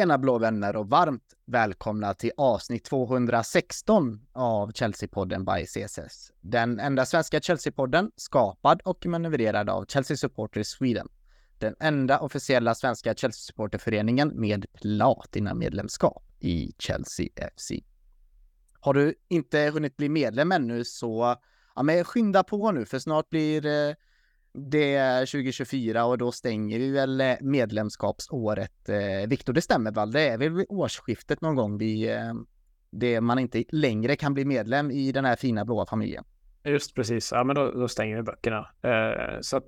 Tjena blå vänner och varmt välkomna till avsnitt 216 av Chelsea-podden by CSS. Den enda svenska Chelsea-podden skapad och manövrerad av Chelsea Supporters Sweden. Den enda officiella svenska Chelsea-supporterföreningen med platina-medlemskap i Chelsea FC. Har du inte hunnit bli medlem ännu så ja, men skynda på nu för snart blir eh, det är 2024 och då stänger vi väl eh, medlemskapsåret. Eh, Viktor, det stämmer väl? Det är väl vid årsskiftet någon gång vi, eh, det man inte längre kan bli medlem i den här fina blåa familjen. Just precis, ja men då, då stänger vi böckerna. Eh, så att,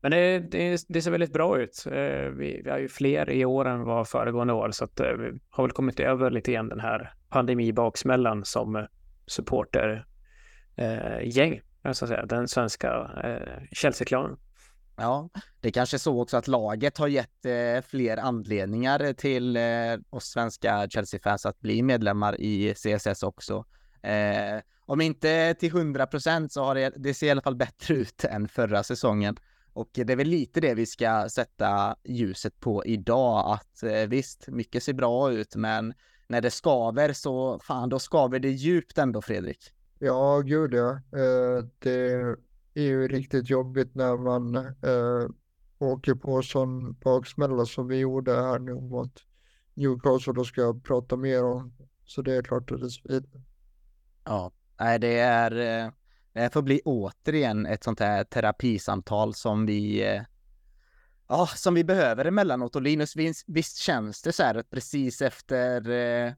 men det, det, det, ser väldigt bra ut. Eh, vi, vi har ju fler i år än vad föregående år så att eh, vi har väl kommit över lite grann den här pandemibaksmällan som supporter så att säga, den svenska eh, Chelsea-klanen. Ja, det kanske är så också att laget har gett eh, fler anledningar till eh, oss svenska Chelsea-fans att bli medlemmar i CSS också. Eh, om inte till 100 procent så har det, det ser i alla fall bättre ut än förra säsongen. Och det är väl lite det vi ska sätta ljuset på idag, att eh, visst, mycket ser bra ut, men när det skaver så fan, då skaver det djupt ändå, Fredrik. Ja, gud ja. Eh, det är ju riktigt jobbigt när man eh, åker på sån baksmälla som vi gjorde här nu mot Newcastle. Då ska jag prata mer om. Så det är klart att det svider. Ja, nej, det är. Eh, det får bli återigen ett sånt här terapisamtal som vi Ja, som vi behöver emellanåt och Linus, visst känns det så här att precis efter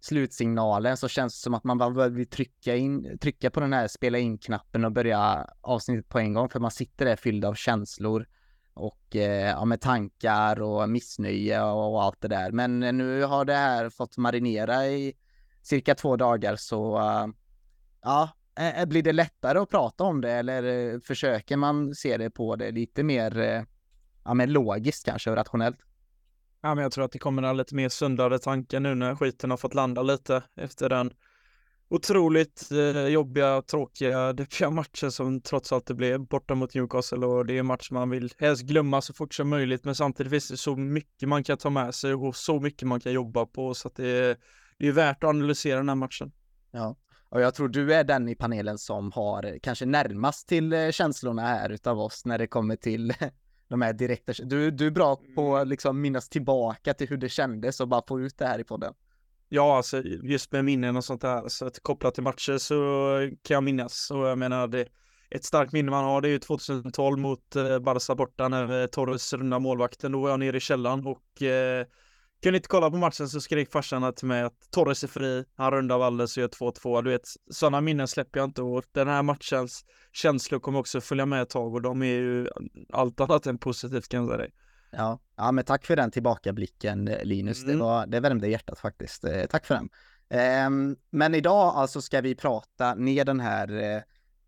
slutsignalen så känns det som att man bara vill trycka, in, trycka på den här spela in-knappen och börja avsnittet på en gång för man sitter där fylld av känslor och eh, ja, med tankar och missnöje och allt det där. Men eh, nu har det här fått marinera i cirka två dagar så uh, ja, eh, blir det lättare att prata om det eller försöker man se det på det lite mer uh, ja, men logiskt kanske och rationellt? Ja, men jag tror att det kommer lite mer sundare tankar nu när skiten har fått landa lite efter den otroligt eh, jobbiga, tråkiga, deppiga matchen som trots allt det blev borta mot Newcastle. Och det är en match man vill helst glömma så fort som möjligt. Men samtidigt finns det så mycket man kan ta med sig och så mycket man kan jobba på. Så att det är, det är värt att analysera den här matchen. Ja, och jag tror du är den i panelen som har eh, kanske närmast till eh, känslorna här utav oss när det kommer till de här direkta, du, du är bra på att mm. liksom minnas tillbaka till hur det kändes och bara få ut det här i podden. Ja, alltså just med minnen och sånt där, så att kopplat till matcher så kan jag minnas och jag menar det ett starkt minne man har det är ju 2012 mot eh, Barca borta när eh, Torres rundar målvakten. Då var jag nere i källaren och eh, kunde inte kolla på matchen så skrek farsan till mig att Torres är fri, han rundar Valdes och gör 2-2. Du vet, sådana minnen släpper jag inte och den här matchens känslor kommer också följa med ett tag och de är ju allt annat än positivt kan jag säga dig. Ja, ja men tack för den tillbakablicken Linus. Mm. Det, var, det värmde hjärtat faktiskt. Eh, tack för den. Um, men idag alltså ska vi prata ner den här uh,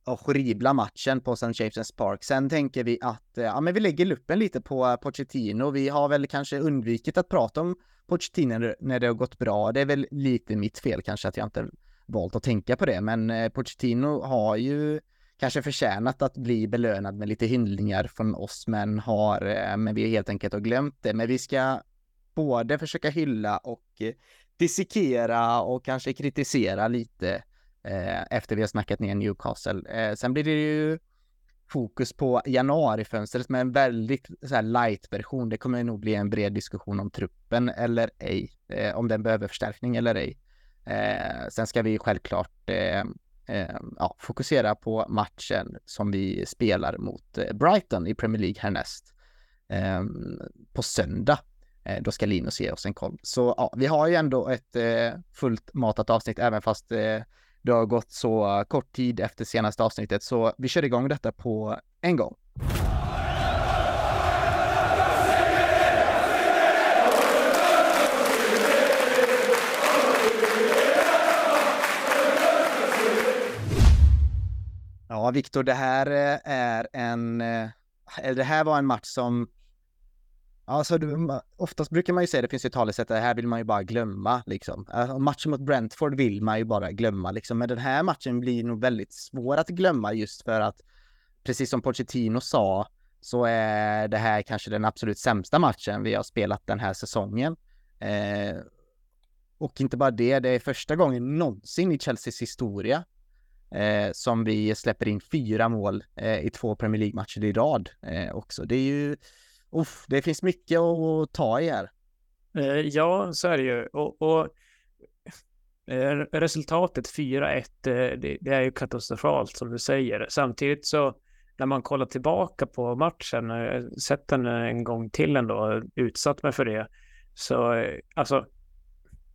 horribla matchen på St. James' Park. Sen tänker vi att eh, ja, men vi lägger luppen lite på eh, Pochettino. Vi har väl kanske undvikit att prata om Pochettino när det har gått bra. Det är väl lite mitt fel kanske att jag inte valt att tänka på det, men eh, Pochettino har ju kanske förtjänat att bli belönad med lite hyllningar från oss, men har, men vi helt enkelt har glömt det. Men vi ska både försöka hylla och dissekera och kanske kritisera lite eh, efter vi har snackat ner Newcastle. Eh, sen blir det ju fokus på januarifönstret med en väldigt så här light-version. Det kommer nog bli en bred diskussion om truppen eller ej, eh, om den behöver förstärkning eller ej. Eh, sen ska vi självklart eh, eh, ja, fokusera på matchen som vi spelar mot eh, Brighton i Premier League härnäst ehm, på söndag. Eh, då ska Linus ge oss en koll. Så ja, vi har ju ändå ett eh, fullt matat avsnitt, även fast det har gått så eh, kort tid efter senaste avsnittet, så vi kör igång detta på en gång. Ja, Viktor, det här eh, är en... Eh, det här var en match som Alltså, oftast brukar man ju säga, det finns ju talesätt, det här vill man ju bara glömma liksom. Alltså, matchen mot Brentford vill man ju bara glömma liksom, men den här matchen blir nog väldigt svår att glömma just för att, precis som Pochettino sa, så är det här kanske den absolut sämsta matchen vi har spelat den här säsongen. Eh, och inte bara det, det är första gången någonsin i Chelseas historia eh, som vi släpper in fyra mål eh, i två Premier League-matcher i rad eh, också. Det är ju, uff, det finns mycket att ta i här. Eh, ja, så är det ju. Och, och eh, resultatet 4-1, eh, det, det, är ju katastrofalt som du säger. Samtidigt så när man kollar tillbaka på matchen, sett den en gång till ändå, utsatt mig för det, så alltså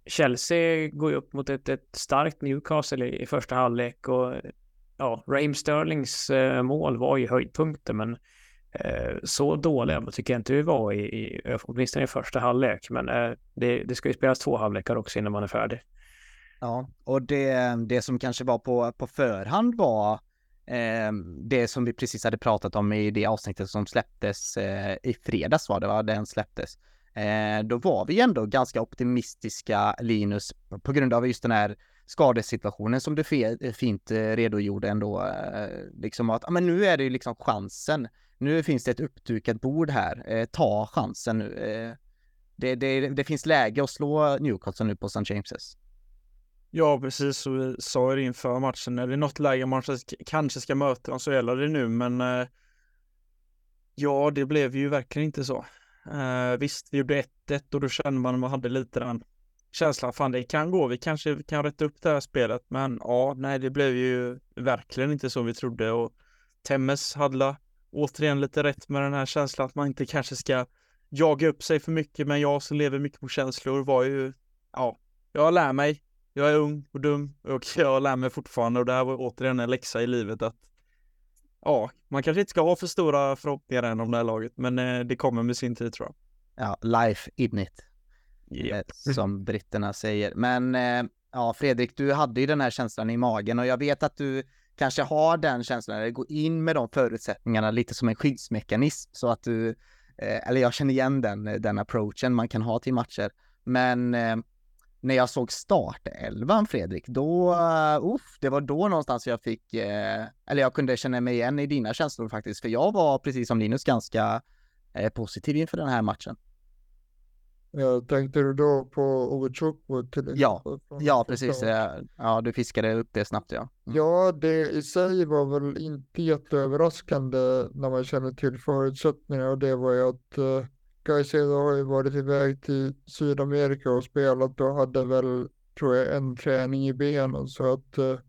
Chelsea går ju upp mot ett, ett starkt Newcastle i, i första halvlek och ja, Raheem Sterlings mål var ju höjdpunkten, men Eh, så dåliga tycker jag inte vi var i, i åtminstone i första halvlek. Men eh, det, det ska ju spelas två halvlekar också innan man är färdig. Ja, och det, det som kanske var på, på förhand var eh, det som vi precis hade pratat om i det avsnittet som släpptes eh, i fredags var det va, den släpptes. Eh, då var vi ändå ganska optimistiska, Linus, på grund av just den här skadesituationen som du fint eh, redogjorde ändå. Eh, liksom att, men nu är det ju liksom chansen. Nu finns det ett uppdukat bord här. Eh, ta chansen nu. Eh, det, det, det, finns läge att slå Newcastle nu på St. James's. Ja, precis. som vi sa det inför matchen. Är det något läge man kanske ska möta dem så gäller det nu, men eh, ja, det blev ju verkligen inte så. Visst, vi gjorde 1-1 och då kände man att man hade lite den känslan, fan det kan gå, vi kanske kan rätta upp det här spelet, men ja, nej, det blev ju verkligen inte så vi trodde och Temmes hade återigen lite rätt med den här känslan att man inte kanske ska jaga upp sig för mycket, men jag som lever mycket på känslor var ju, ja, jag lär mig, jag är ung och dum och jag lär mig fortfarande och det här var återigen en läxa i livet att ja, man kanske inte ska ha för stora förhoppningar än om det här laget, men eh, det kommer med sin tid tror jag. Ja, life in it. Yep. Eh, som britterna säger. Men eh, ja, Fredrik, du hade ju den här känslan i magen och jag vet att du kanske har den känslan, eller gå in med de förutsättningarna lite som en skyddsmekanism så att du, eh, eller jag känner igen den, eh, den approachen man kan ha till matcher. Men eh, när jag såg startelvan Fredrik, då, uh, det var då någonstans jag fick, eh, eller jag kunde känna mig igen i dina känslor faktiskt, för jag var precis som Linus ganska positiv inför den här matchen. Ja, tänkte du då på Ovichukwu till Ja, ja precis. Ja, du fiskade upp det snabbt ja. Mm. Ja, det i sig var väl inte jätteöverraskande när man känner till förutsättningarna och det var ju att Caicedo har ju varit iväg till Sydamerika och spelat och hade väl, tror jag, en träning i benen så att uh,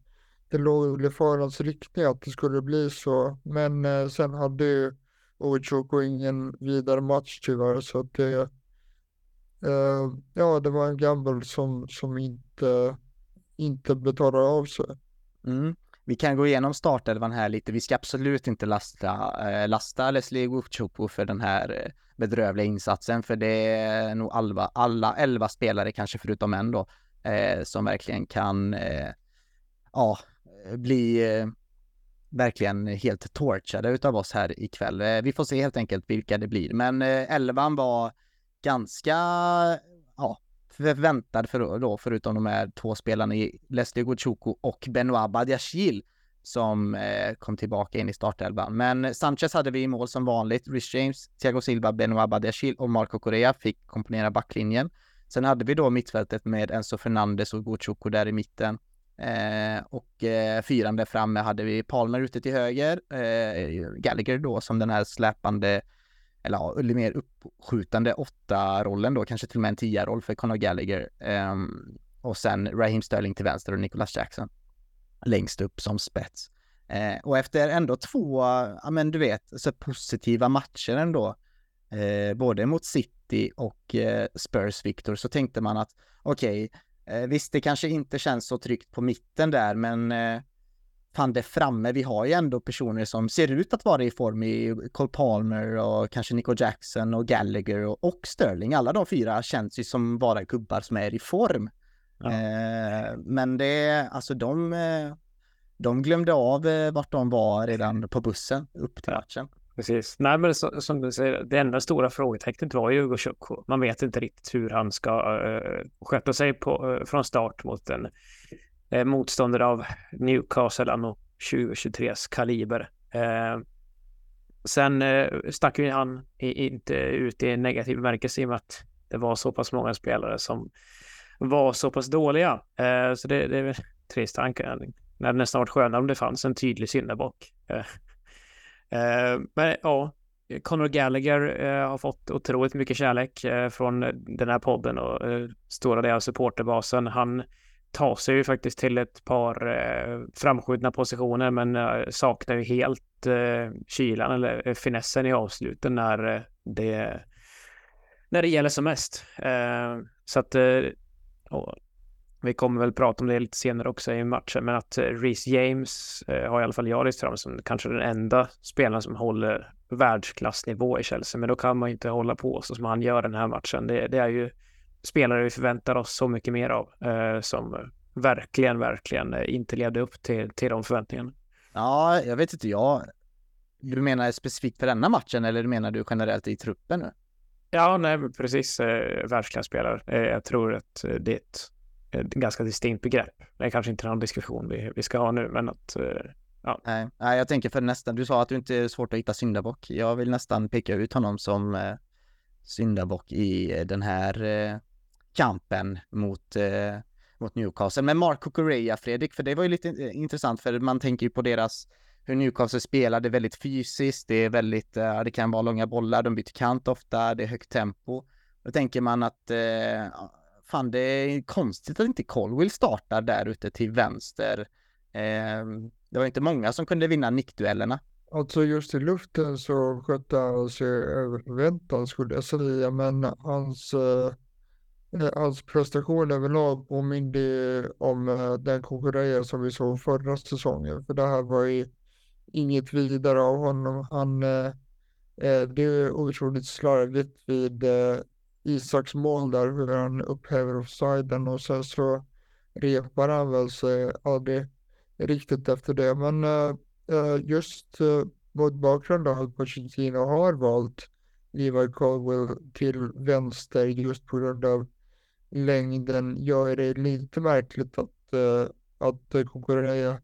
det låg i förarens riktning att det skulle bli så. Men uh, sen hade ju Oichoko ingen vidare match tyvärr så att det, uh, ja, det var en gamble som, som inte, inte betalade av sig. Mm. Vi kan gå igenom startelvan här lite. Vi ska absolut inte lasta, eh, lasta Leslie Wuchopo för den här eh, bedrövliga insatsen, för det är nog alla, alla elva spelare, kanske förutom en då, eh, som verkligen kan, eh, ja, bli eh, verkligen helt torchade utav oss här ikväll. Vi får se helt enkelt vilka det blir, men elvan var ganska, ja, förväntad för då, förutom de här två spelarna i Leslie Gochoko och Benoit Badiashil som eh, kom tillbaka in i startelvan. Men Sanchez hade vi i mål som vanligt. Rich James, Thiago Silva, Benoit Badiashil och Marco Correa fick komponera backlinjen. Sen hade vi då mittfältet med Enzo Fernandes och Gochoko där i mitten. Eh, och eh, fyran där framme hade vi Palmer ute till höger, eh, Gallagher då som den här släpande eller ja, mer uppskjutande åtta-rollen då, kanske till och med en tia-roll för Conor Gallagher. Um, och sen Raheem Sterling till vänster och Nicholas Jackson längst upp som spets. Eh, och efter ändå två, ja men du vet, så positiva matcher ändå, eh, både mot City och eh, Spurs Victor, så tänkte man att okej, okay, visst det kanske inte känns så tryggt på mitten där, men eh, fan det framme, vi har ju ändå personer som ser ut att vara i form i Cole Palmer och kanske Nico Jackson och Gallagher och, och Sterling. Alla de fyra känns ju som vara gubbar som är i form. Ja. Eh, men det, alltså de, eh, de glömde av eh, vart de var redan på bussen upp till matchen. Precis. Nej, men så, som du säger, det enda stora frågetecknet var ju Hugo Chukwu. Man vet inte riktigt hur han ska uh, sköta sig på, uh, från start mot en eh, motståndare av Newcastle anno 2023s kaliber. Eh, sen eh, stack ju han i, inte ut i negativ bemärkelse i och med att det var så pass många spelare som var så pass dåliga. Eh, så det, det är trist tanke. Det hade nästan varit skönare om det fanns en tydlig syndabock. Eh, eh, men ja, Conor Gallagher eh, har fått otroligt mycket kärlek eh, från den här podden och eh, stora delar av supporterbasen. Han tar sig ju faktiskt till ett par eh, framskjutna positioner men eh, saknar ju helt eh, kylan eller eh, finessen i avsluten när eh, det när det gäller som mest. Eh, så att vi kommer väl prata om det lite senare också i matchen, men att Reece James har i alla fall jag lyft fram som kanske den enda spelaren som håller världsklassnivå i Chelsea, men då kan man ju inte hålla på så som han gör den här matchen. Det, det är ju spelare vi förväntar oss så mycket mer av eh, som verkligen, verkligen eh, inte levde upp till, till de förväntningarna. Ja, jag vet inte, jag... Du menar specifikt för denna matchen eller menar du generellt i truppen nu? Ja, nej, precis. Eh, världsklasspelare. Eh, jag tror att eh, det är ett, ett ganska distinkt begrepp. Det är kanske inte någon diskussion vi, vi ska ha nu, men att eh, Ja. Nej, nej, jag tänker för nästan, du sa att du inte är svårt att hitta syndabock. Jag vill nästan peka ut honom som eh, syndabock i den här kampen mot, eh, mot Newcastle. Men Marco Correa, Fredrik, för det var ju lite eh, intressant för man tänker ju på deras hur Newcastle spelar, det är väldigt fysiskt, det är väldigt, eh, det kan vara långa bollar, de byter kant ofta, det är högt tempo. Då tänker man att eh, fan det är konstigt att inte Colwill startar där ute till vänster. Eh, det var inte många som kunde vinna nickduellerna. Alltså just i luften så skötte han sig över förväntan skulle jag säga, men hans eh, Eh, hans prestation överlag påminde om eh, den konkurrens som vi såg förra säsongen. För det här var ju inget vidare av honom. Han, eh, eh, det är otroligt slarvigt vid Isaks mål där, hur han upphäver offsiden och sen så repar han väl sig aldrig riktigt efter det. Men just mot bakgrund av att Pochettino har valt Levi Colwell till vänster just på grund av längden gör det lite märkligt att, uh, att Kukureya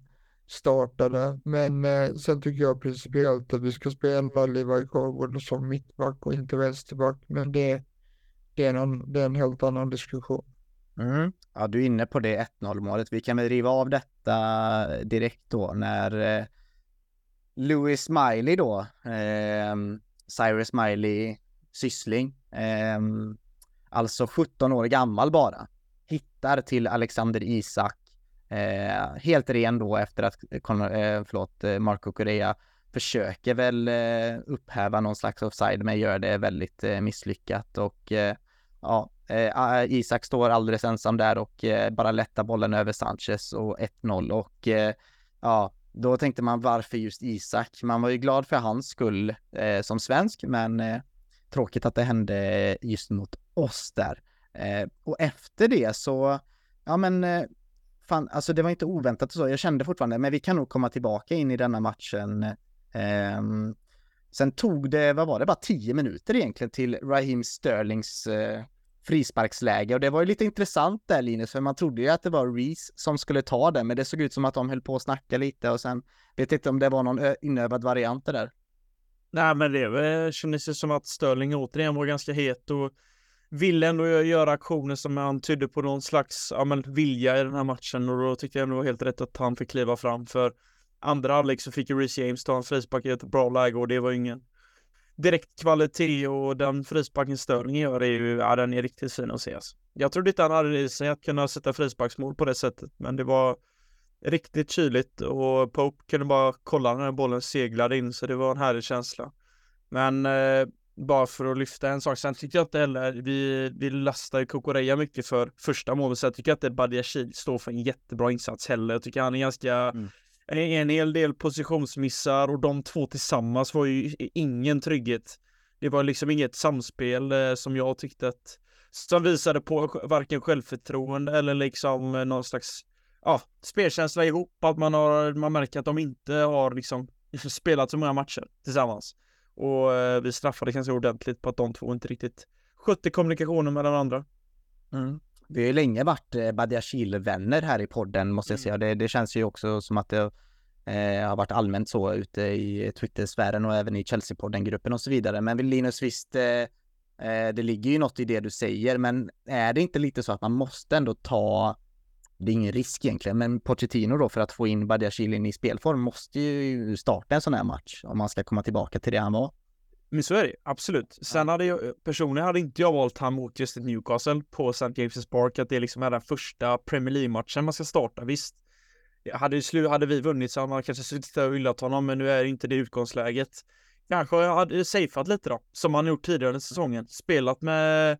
startade. Men uh, sen tycker jag principiellt att vi ska spela Levi Colwood som mittback och inte vänsterback. Men det, det, är, en, det är en helt annan diskussion. Mm. Ja, du är inne på det 1-0 målet. Vi kan väl riva av detta direkt då när eh, Louis Miley då, eh, Cyrus Miley syssling, eh, alltså 17 år gammal bara, hittar till Alexander Isak, eh, helt ren då efter att, eh, eh förlåt, eh, Marco Correa försöker väl eh, upphäva någon slags offside men gör det väldigt eh, misslyckat och eh, ja, eh, ah, Isak står alldeles ensam där och eh, bara lättar bollen över Sanchez och 1-0 och eh, ja, då tänkte man varför just Isak? Man var ju glad för hans skull eh, som svensk men tråkigt att det hände just mot oss där. Eh, och efter det så, ja men, eh, fan, alltså det var inte oväntat och så. Jag kände fortfarande, men vi kan nog komma tillbaka in i denna matchen. Eh, sen tog det, vad var det, bara tio minuter egentligen till Raheem Sterlings eh, frisparksläge och det var ju lite intressant där Linus, för man trodde ju att det var Reese som skulle ta det, men det såg ut som att de höll på att snacka lite och sen vet inte om det var någon inövad variant det där. Nej, men det kändes ju som att Sterling återigen var ganska het och ville ändå göra aktioner som han tydde på någon slags ja, men, vilja i den här matchen och då tyckte jag ändå var helt rätt att han fick kliva fram för andra halvlek så fick ju Reece James ta en frispark i ett bra läge och det var ingen direkt kvalitet och den frisparken Sterling gör är ju, ja den är riktigt fin att se. Alltså. Jag trodde inte han hade i sig att kunna sätta frisparksmål på det sättet, men det var riktigt kyligt och Pope kunde bara kolla när bollen seglade in så det var en härlig känsla. Men eh, bara för att lyfta en sak, sen tycker jag inte heller, vi, vi lastar Kokoreya mycket för första målet, så jag tycker inte Badiashil står för en jättebra insats heller. Jag tycker han är ganska, mm. en hel del positionsmissar och de två tillsammans var ju ingen trygghet. Det var liksom inget samspel eh, som jag tyckte att, som visade på varken självförtroende eller liksom eh, någon slags, ja, spelkänsla ihop, att man har, man märker att de inte har liksom spelat så många matcher tillsammans. Och eh, vi straffade ganska ordentligt på att de två inte riktigt skötte kommunikationen med den andra. Mm. Vi har ju länge varit eh, Badiashile-vänner här i podden måste jag säga. Mm. Det, det, känns ju också som att det eh, har varit allmänt så ute i Twitter-sfären och även i Chelsea-podden-gruppen och så vidare. Men Linus, visst, eh, Eh, det ligger ju något i det du säger, men är det inte lite så att man måste ändå ta det är ingen risk egentligen, men Pochettino då för att få in Badiashile i spelform måste ju starta en sån här match om man ska komma tillbaka till det han var. Men så är det absolut. Sen hade jag personligen hade inte jag valt han mot just Newcastle på St. James' Park, att det liksom är den första Premier League-matchen man ska starta. Visst, hade, slu, hade vi vunnit så hade man kanske suttit där och hyllat honom, men nu är det inte det utgångsläget. Kanske jag hade safeat lite då, som man gjort tidigare under säsongen. Spelat med,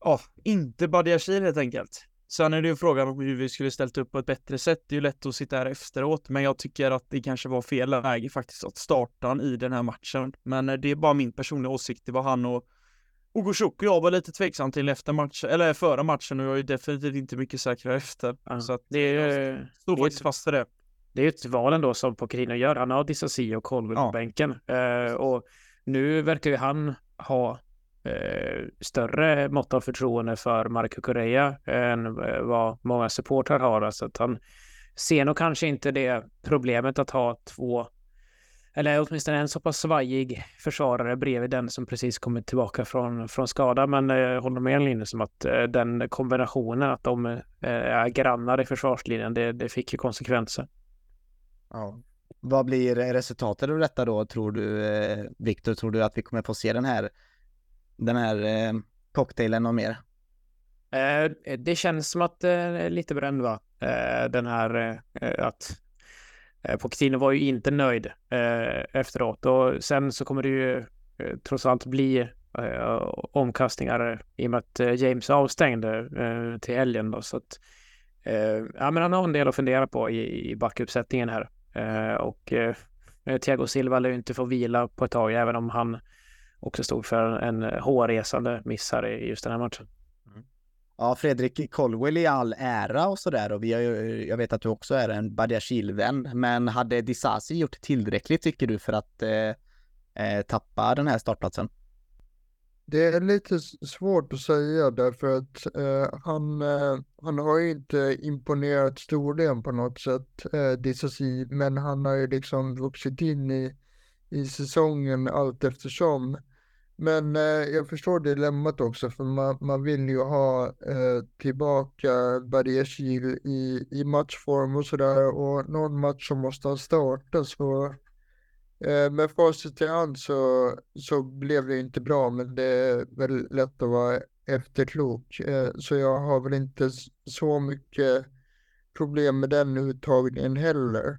ja, inte Badiashile helt enkelt. Sen är det ju frågan om hur vi skulle ställt upp på ett bättre sätt. Det är ju lätt att sitta här efteråt, men jag tycker att det kanske var fel läge faktiskt att starta i den här matchen. Men eh, det är bara min personliga åsikt. Det var han och Ogo och jag var lite tveksam till efter matchen, eller före matchen och jag är definitivt inte mycket säkrare efter. Ja. Så att Det är, står det är faktiskt fast för det. det är ju ett val ändå som Pochettino gör. Han har Disasi och Colwell Ja. på bänken. Eh, och nu verkar ju han ha Eh, större mått av förtroende för Marco Correa än eh, vad många supportrar har. Alltså att han ser nog kanske inte det problemet att ha två eller åtminstone en så pass svajig försvarare bredvid den som precis kommit tillbaka från, från skada. Men jag håller med Linus om att den kombinationen, att de är grannar i försvarslinjen, det, det fick ju konsekvenser. Ja. Vad blir resultatet av detta då, tror du, Viktor? Tror du att vi kommer få se den här, den här eh, cocktailen och mer? Eh, det känns som att eh, är lite bränd va? Eh, den här eh, att eh, Pochettino var ju inte nöjd eh, efteråt och sen så kommer det ju eh, trots allt bli eh, omkastningar i och med att eh, James avstängde eh, till helgen då så att eh, ja men han har en del att fundera på i, i backuppsättningen här eh, och eh, Thiago Silva lär ju inte få vila på ett tag även om han också stod för en hårresande miss här i just den här matchen. Ja, Fredrik Colwell i all ära och sådär och vi har ju, jag vet att du också är en Badiashile-vän, men hade Disasi gjort tillräckligt tycker du för att eh, eh, tappa den här startplatsen? Det är lite svårt att säga därför att eh, han, eh, han har ju inte imponerat storligen på något sätt, eh, Disasi, men han har ju liksom vuxit in i, i säsongen allt eftersom. Men eh, jag förstår dilemmat också, för man, man vill ju ha eh, tillbaka Badiashile i, i matchform och sådär, och någon match så måste han starta, så Eh, Med facit i hand så, så blev det inte bra, men det är väl lätt att vara efterklok. Eh, Så jag har väl inte så mycket problem med den uttagningen heller.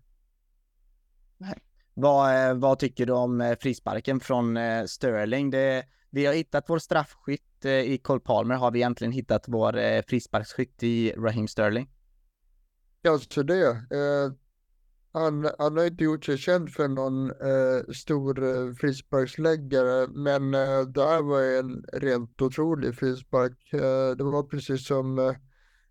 Vad, eh, vad tycker du om eh, frisparken från eh, Sterling? Det, vi har hittat vår straffskytt i Cole Palmer. Har vi egentligen hittat vår frisparksskytt i Raheem Sterling? Ja, så det. Eh, han, han har inte gjort sig känd för någon eh, stor eh, frisparksläggare, men eh, det här var en rent otrolig frispark. Eh, det var precis som eh,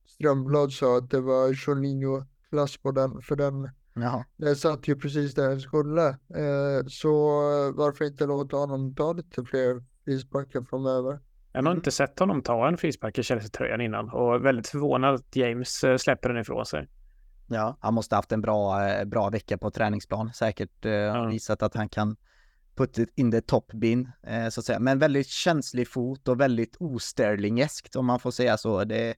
Strömblad sa, att det var Jorginho-klass på den, för den Jaha. Det satt ju precis där den skulle. Eh, så varför inte låta honom ta lite fler frisparkar framöver? Jag har Mm. inte sett honom ta en frispark i Chelsea-tröjan innan och väldigt förvånad att James eh, släpper den ifrån sig. Ja, han måste haft en bra, eh, bra vecka på träningsplan. Säkert eh, visat att han kan put it in the top bin, eh, så att säga. Men väldigt känslig fot och väldigt osterlingeskt om man får säga så. Det,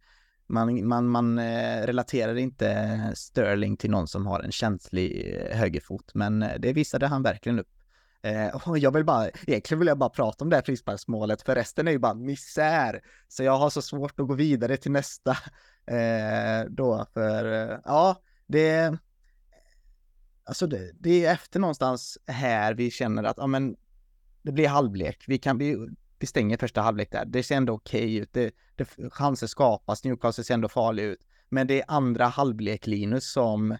man man, man eh, relaterar inte Sterling till någon som har en känslig eh, högerfot, men eh, det visade han verkligen upp. Eh, och jag vill bara, egentligen vill jag bara prata om det här frisparksmålet, för resten är ju bara misär. Så jag har så svårt att gå vidare till nästa eh, då, för ja, det, alltså det, det är efter någonstans här vi känner att, ja men, det blir halvlek, vi kan bli, vi stänger första halvlek där, det ser ändå okej ut, det, det, chanser skapas, Newcastle ser ändå farlig ut, men det är andra halvlek Linus som,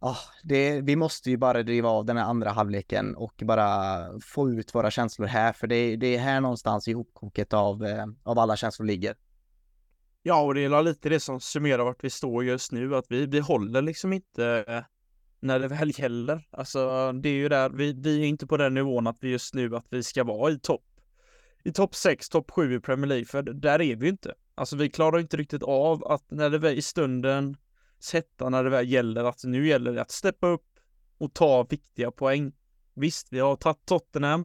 Oh, det, vi måste ju bara driva av den här andra halvleken och bara få ut våra känslor här, för det, det är här någonstans i hopkoket av, eh, av alla känslor ligger. Ja, och det är lite det som summerar vart vi står just nu, att vi, vi håller liksom inte eh, när det väl gäller. Alltså, det är ju där, vi, vi är inte på den nivån att vi just nu att vi ska vara i topp i topp 6, topp 7 i Premier League, för där är vi ju inte. Alltså vi klarar inte riktigt av att när det väl i stunden sätta när det väl gäller att nu gäller det att steppa upp och ta viktiga poäng. Visst, vi har tagit Tottenham.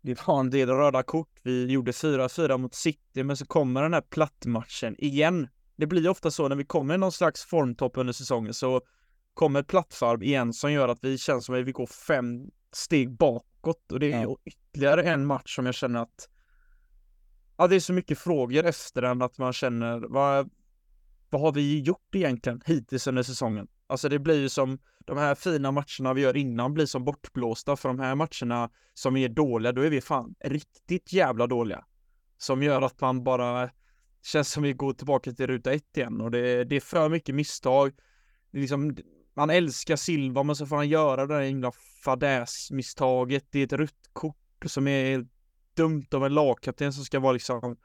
det var en del röda kort. Vi gjorde 4-4 mot City, men så kommer den här plattmatchen igen. Det blir ofta så när vi kommer i någon slags formtopp under säsongen så kommer ett igen som gör att vi känns som att vi går fem steg bakåt och det är ja. ytterligare en match som jag känner att ja, det är så mycket frågor efter den att man känner vad, vad har vi gjort egentligen hittills under säsongen? Alltså det blir ju som de här fina matcherna vi gör innan blir som bortblåsta för de här matcherna som är dåliga, då är vi fan riktigt jävla dåliga. Som gör att man bara känns som vi går tillbaka till ruta ett igen och det, det är för mycket misstag. Liksom, han älskar Silva men så får han göra det där himla fadäsmisstaget. Det är ett rött kort som är dumt av en lagkapten som ska vara liksom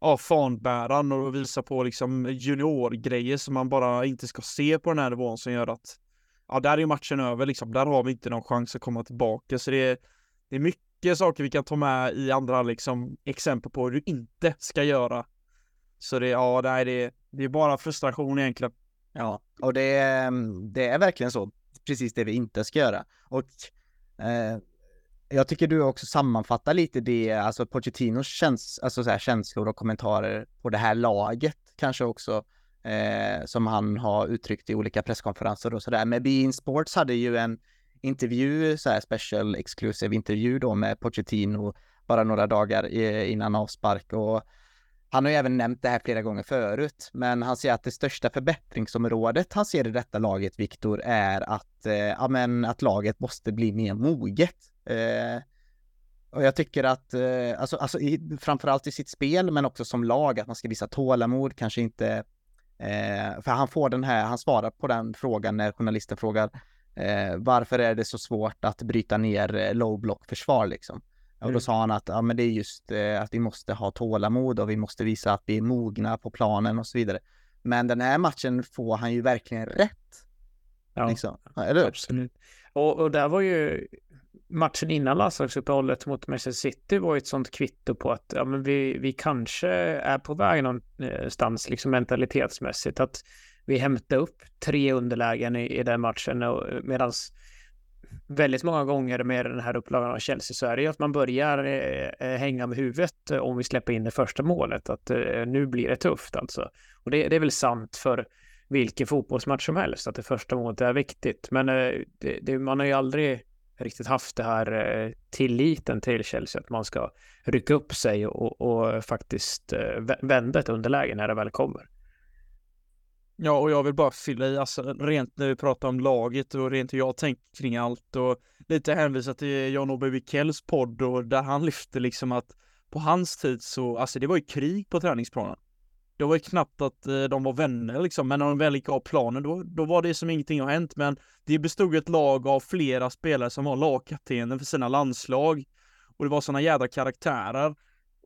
ja, fanbäraren och visa på liksom juniorgrejer som man bara inte ska se på den här nivån som gör att ja, där är matchen över liksom. Där har vi inte någon chans att komma tillbaka. Så det är, det är mycket saker vi kan ta med i andra liksom exempel på hur du inte ska göra. Så det, ja, det är, det är bara frustration egentligen. Ja, och det är, det är verkligen så. Precis det vi inte ska göra. Och eh, jag tycker du också sammanfattar lite det, alltså Pochettinos käns alltså så här, känslor och kommentarer på det här laget kanske också. Eh, som han har uttryckt i olika presskonferenser och sådär. Men Bein Sports hade ju en intervju, så här special exclusive intervju då med Pochettino bara några dagar eh, innan avspark och han har ju även nämnt det här flera gånger förut, men han säger att det största förbättringsområdet han ser i detta laget, Viktor, är att, eh, ja, men att laget måste bli mer moget. Eh, och jag tycker att, eh, alltså, alltså i, framförallt i sitt spel, men också som lag, att man ska visa tålamod, kanske inte, eh, för han får den här, han svarar på den frågan när journalisten frågar eh, varför är det så svårt att bryta ner eh, low block försvar liksom. Och då mm. sa han att ja, men det är just eh, att vi måste ha tålamod och vi måste visa att vi är mogna på planen och så vidare. Men den här matchen får han ju verkligen rätt. Ja, liksom. eller? Absolut. Och, och där var ju matchen innan landslagsuppehållet mot Manchester City var ett sånt kvitto på att ja, men vi, vi kanske är på väg någonstans liksom mentalitetsmässigt. Att vi hämtar upp tre underlägen i, i den matchen medan väldigt många gånger med den här upplagan av Chelsea så är det ju att man börjar eh, eh hänga med huvudet eh, om vi släpper in det första målet. Att eh, nu blir det tufft alltså. Och det, det, är väl sant för vilken fotbollsmatch som helst att det första målet är viktigt. Men eh, det, det, man har ju aldrig riktigt haft det här eh, tilliten till Chelsea att man ska rycka upp sig och, och faktiskt eh, vända ett underläge när det väl kommer. Ja, och jag vill bara fylla i, alltså rent när vi pratar om laget och rent hur jag tänker kring allt och lite hänvisa till John Obi Wikells podd och där han lyfte liksom att på hans tid så, alltså det var ju krig på träningsplanen. Det var ju knappt att eh, de var vänner liksom, men när de väl gick av planen då, då var det som ingenting har hänt. Men det bestod ett lag av flera spelare som var lagkaptener för sina landslag. Och det var sådana jädra karaktärer.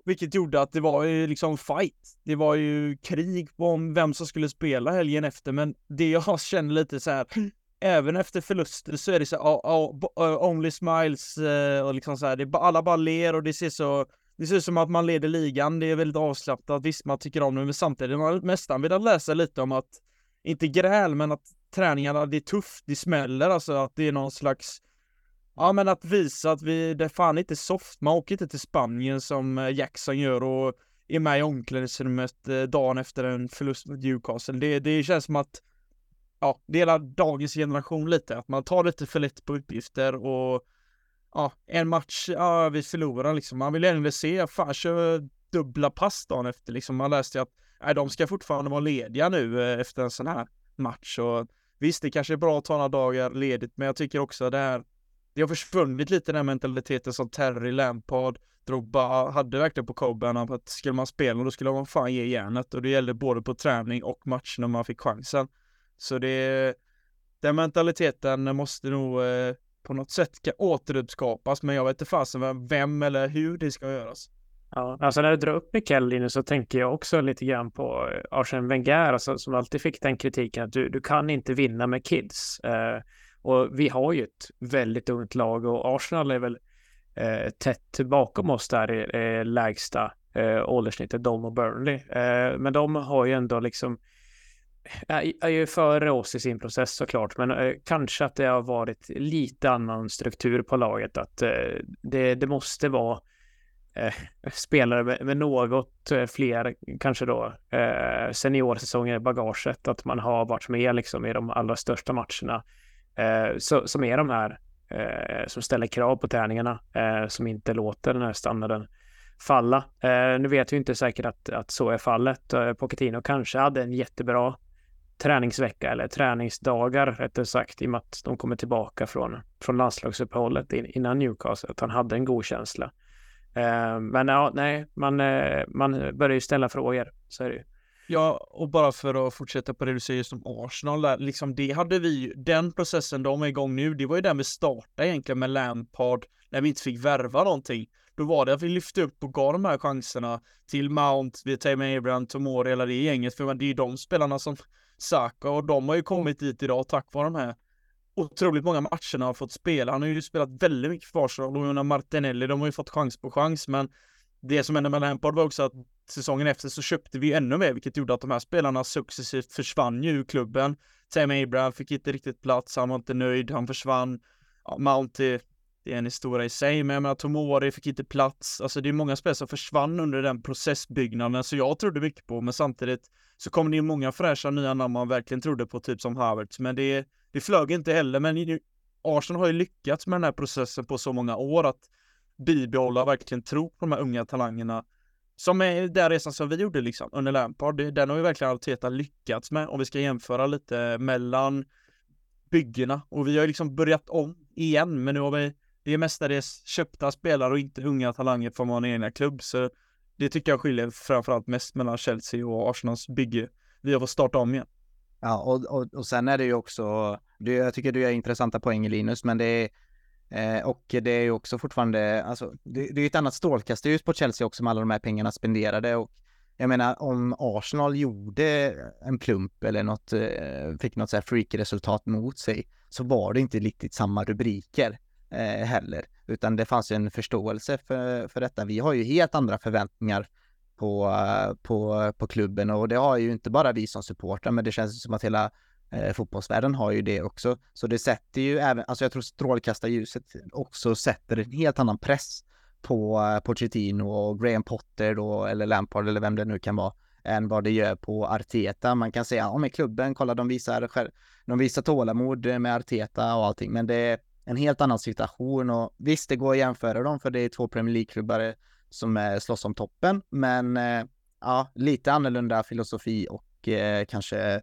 Vilket gjorde att det var ju liksom fight. Det var ju krig om vem som skulle spela helgen efter, men det jag känner lite så här, även efter förluster så är det så här, oh, oh, only smiles uh, och liksom så här, det, alla bara ler och det ser så det ser ut som att man leder ligan, det är väldigt avslappnat, visst man tycker om det, men samtidigt har man nästan velat läsa lite om att, inte gräl, men att träningarna, det är tufft, det smäller, alltså att det är någon slags Ja men att visa att vi, det är fan inte soft, man åker inte till Spanien som eh, Jackson gör och är med i omklädningsrummet eh, dagen efter en förlust mot Newcastle. Det, det känns som att, ja, det är dagens generation lite, att man tar lite för lätt på uppgifter och ja, en match, ja vi förlorar liksom. Man vill ändå se, fan kör dubbla pass dagen efter liksom. Man läste ju att, nej de ska fortfarande vara lediga nu eh, efter en sån här match och visst, det kanske är bra att ta några dagar ledigt, men jag tycker också det här det har försvunnit lite den här mentaliteten som Terry, Lampard, Drogba hade verkligen på Coburn att skulle man spela då skulle man fan ge järnet och det gällde både på träning och match när man fick chansen. Så det, den mentaliteten måste nog eh, på något sätt återuppskapas men jag vet inte fasen vem eller hur det ska göras. Ja, alltså när du drar upp Mikael så tänker jag också lite grann på eh, Arsene Wenger alltså, som alltid fick den kritiken att du, du kan inte vinna med kids. Eh, och vi har ju ett väldigt ungt lag och Arsenal är väl eh, tätt bakom oss där i eh, lägsta eh, ålderssnittet, de och Burnley. Eh, men de har ju ändå liksom är, är ju före oss i sin process såklart, men eh, kanske att det har varit lite annan struktur på laget, att eh, det, det måste vara eh, spelare med, med, något eh, fler, kanske då, eh, seniorsäsonger i bagaget, att man har varit med liksom i de allra största matcherna. Eh, så, som är de här eh, som ställer krav på träningarna, eh, som inte låter den här standarden falla. Eh, nu vet vi inte säkert att, att så är fallet. Eh, Pochettino kanske hade en jättebra träningsvecka eller träningsdagar rättare sagt i och med att de kommer tillbaka från, från landslagsuppehållet innan Newcastle, att han hade en god känsla. Eh, men ja, nej, man, eh, man börjar ju ställa frågor, så är det ju. Ja, och bara för att fortsätta på det du säger just om Arsenal där, liksom det hade vi den processen de är igång nu, det var ju den vi startade egentligen med Lampard, när vi inte fick värva någonting. Då var det att vi lyfte upp och gav de här chanserna till Mount, vi Tame Abraham, Tomori, hela det gänget, för det är ju de spelarna som Saka och de har ju kommit dit idag tack vare de här otroligt många matcherna har fått spela. Han har ju spelat väldigt mycket för Arsenal och Martinelli, de har ju fått chans på chans, men det som hände med Lampard var också att säsongen efter så köpte vi ännu mer, vilket gjorde att de här spelarna successivt försvann ju ur klubben. Sam Abraham fick inte riktigt plats, han var inte nöjd, han försvann. Ja, Mounty, det är en historia i sig, men jag menar Tomori fick inte plats. Alltså det är många spelare som försvann under den processbyggnaden, så jag trodde mycket på, men samtidigt så kom det ju många fräscha nya namn man verkligen trodde på, typ som Havertz, men det, det flög inte heller. Men Arsenal har ju lyckats med den här processen på så många år att bibehålla och verkligen tro på de här unga talangerna. Som är den resan som vi gjorde liksom under Lampard. Den har ju verkligen Arteta lyckats med om vi ska jämföra lite mellan byggena och vi har ju liksom börjat om igen, men nu har vi det är mestadels köpta spelare och inte unga talanger från vår egna klubb, så det tycker jag skiljer framförallt mest mellan Chelsea och Arsenals bygge. Vi har fått starta om igen. Ja, och, och, och sen är det ju också, jag tycker du gör intressanta poäng Linus, men det är Eh, och det är ju också fortfarande, alltså det, det är ju ett annat strålkastarljus på Chelsea också med alla de här pengarna spenderade och jag menar om Arsenal gjorde en plump eller något, eh, fick något så här freak-resultat mot sig så var det inte riktigt samma rubriker eh, heller, utan det fanns ju en förståelse för, för detta. Vi har ju helt andra förväntningar på, på, på klubben och det har ju inte bara vi som supportrar, men det känns som att hela eh, fotbollsvärlden har ju det också. Så det sätter ju även, alltså jag tror strålkastarljuset också sätter en helt annan press på eh, Pochettino och Graham Potter då, eller Lampard eller vem det nu kan vara, än vad det gör på Arteta. Man kan säga, ja men klubben, kolla de visar, de visar tålamod eh, med Arteta och allting, men det är en helt annan situation och visst, det går att jämföra dem för det är två Premier League-klubbar eh, som eh, slåss om toppen, men ja, lite annorlunda filosofi och eh, kanske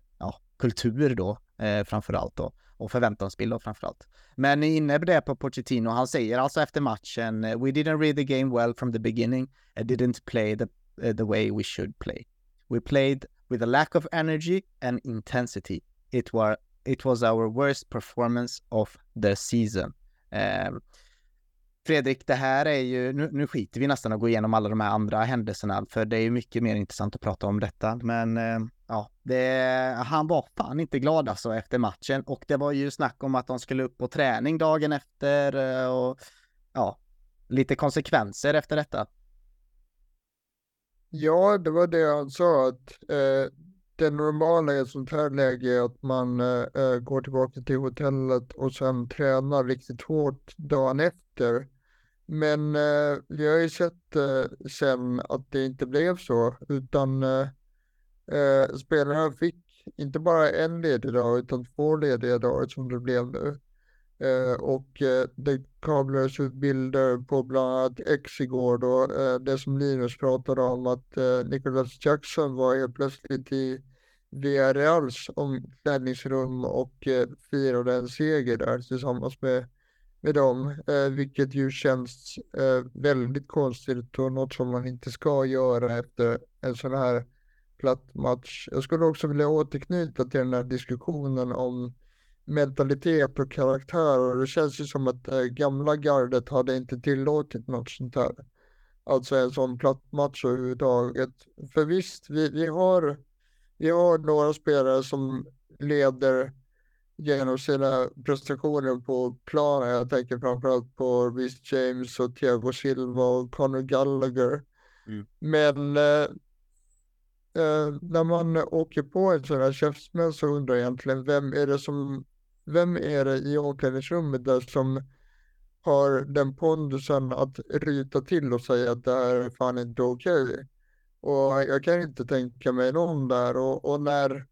kultur då, eh, framför allt då. Och förväntansbild då framför allt. Men inne på det på Pochettino, han säger alltså efter matchen, We didn't read the game well from the beginning and didn't play the, uh, the way we should play. We played with a lack of energy and intensity. It, was it was our worst performance of the season. eh, Fredrik, det här är ju, nu, nu skiter vi nästan att gå igenom alla de här andra händelserna, för det är ju mycket mer intressant att prata om detta. Men eh, ja, det, han var fan inte glad alltså efter matchen och det var ju snack om att de skulle upp på träning dagen efter eh, och ja, lite konsekvenser efter detta. Ja, det var det han sa att eh, det normala i ett sånt här läge är att man eh, eh, går tillbaka till hotellet och sen tränar riktigt hårt dagen efter. Men eh, vi har ju sett eh, sen att det inte blev så, utan eh, eh, spelarna fick inte bara en ledig dag, utan två lediga dagar som det blev nu. Eh, och eh, det kablades ut bilder på bland annat X igår då, eh, det som Linus pratade om att eh, Nicholas Jackson var helt plötsligt i Villarreals omklädningsrum och eh, firade en seger där tillsammans med med dem, eh, vilket ju känns eh, väldigt konstigt och något som man inte ska göra efter en sån här platt match. Jag skulle också vilja återknyta till den här diskussionen om mentalitet och karaktär och det känns ju som att eh, gamla gardet hade inte tillåtit något sånt här. Alltså en sån platt match överhuvudtaget. För visst, vi, vi, har, vi har några spelare som leder genom sina prestationer på planen. Jag tänker framförallt på Rhys James och Thiago Silva och Conor Gallagher. Mm. Men eh, eh, när man åker på en sån här käftsmäll så undrar jag egentligen vem är det som, vem är det i omklädningsrummet där som har den pondusen att ryta till och säga att det här är fan inte okej. Okay. Och jag kan inte tänka mig någon där och, och när,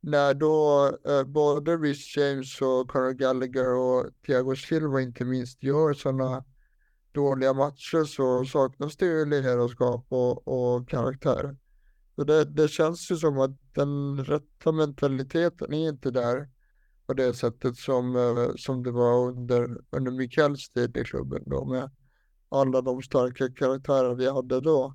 när då eh, både Rhys James och Conor Gallagher och Thiago Silva inte minst gör sådana dåliga matcher så saknas det ju ledarskap och, och karaktär. Så det, det känns ju som att den rätta mentaliteten är inte där på det sättet som, eh, som det var under, under Mikaels tid i klubben då med alla de starka karaktärer vi hade då.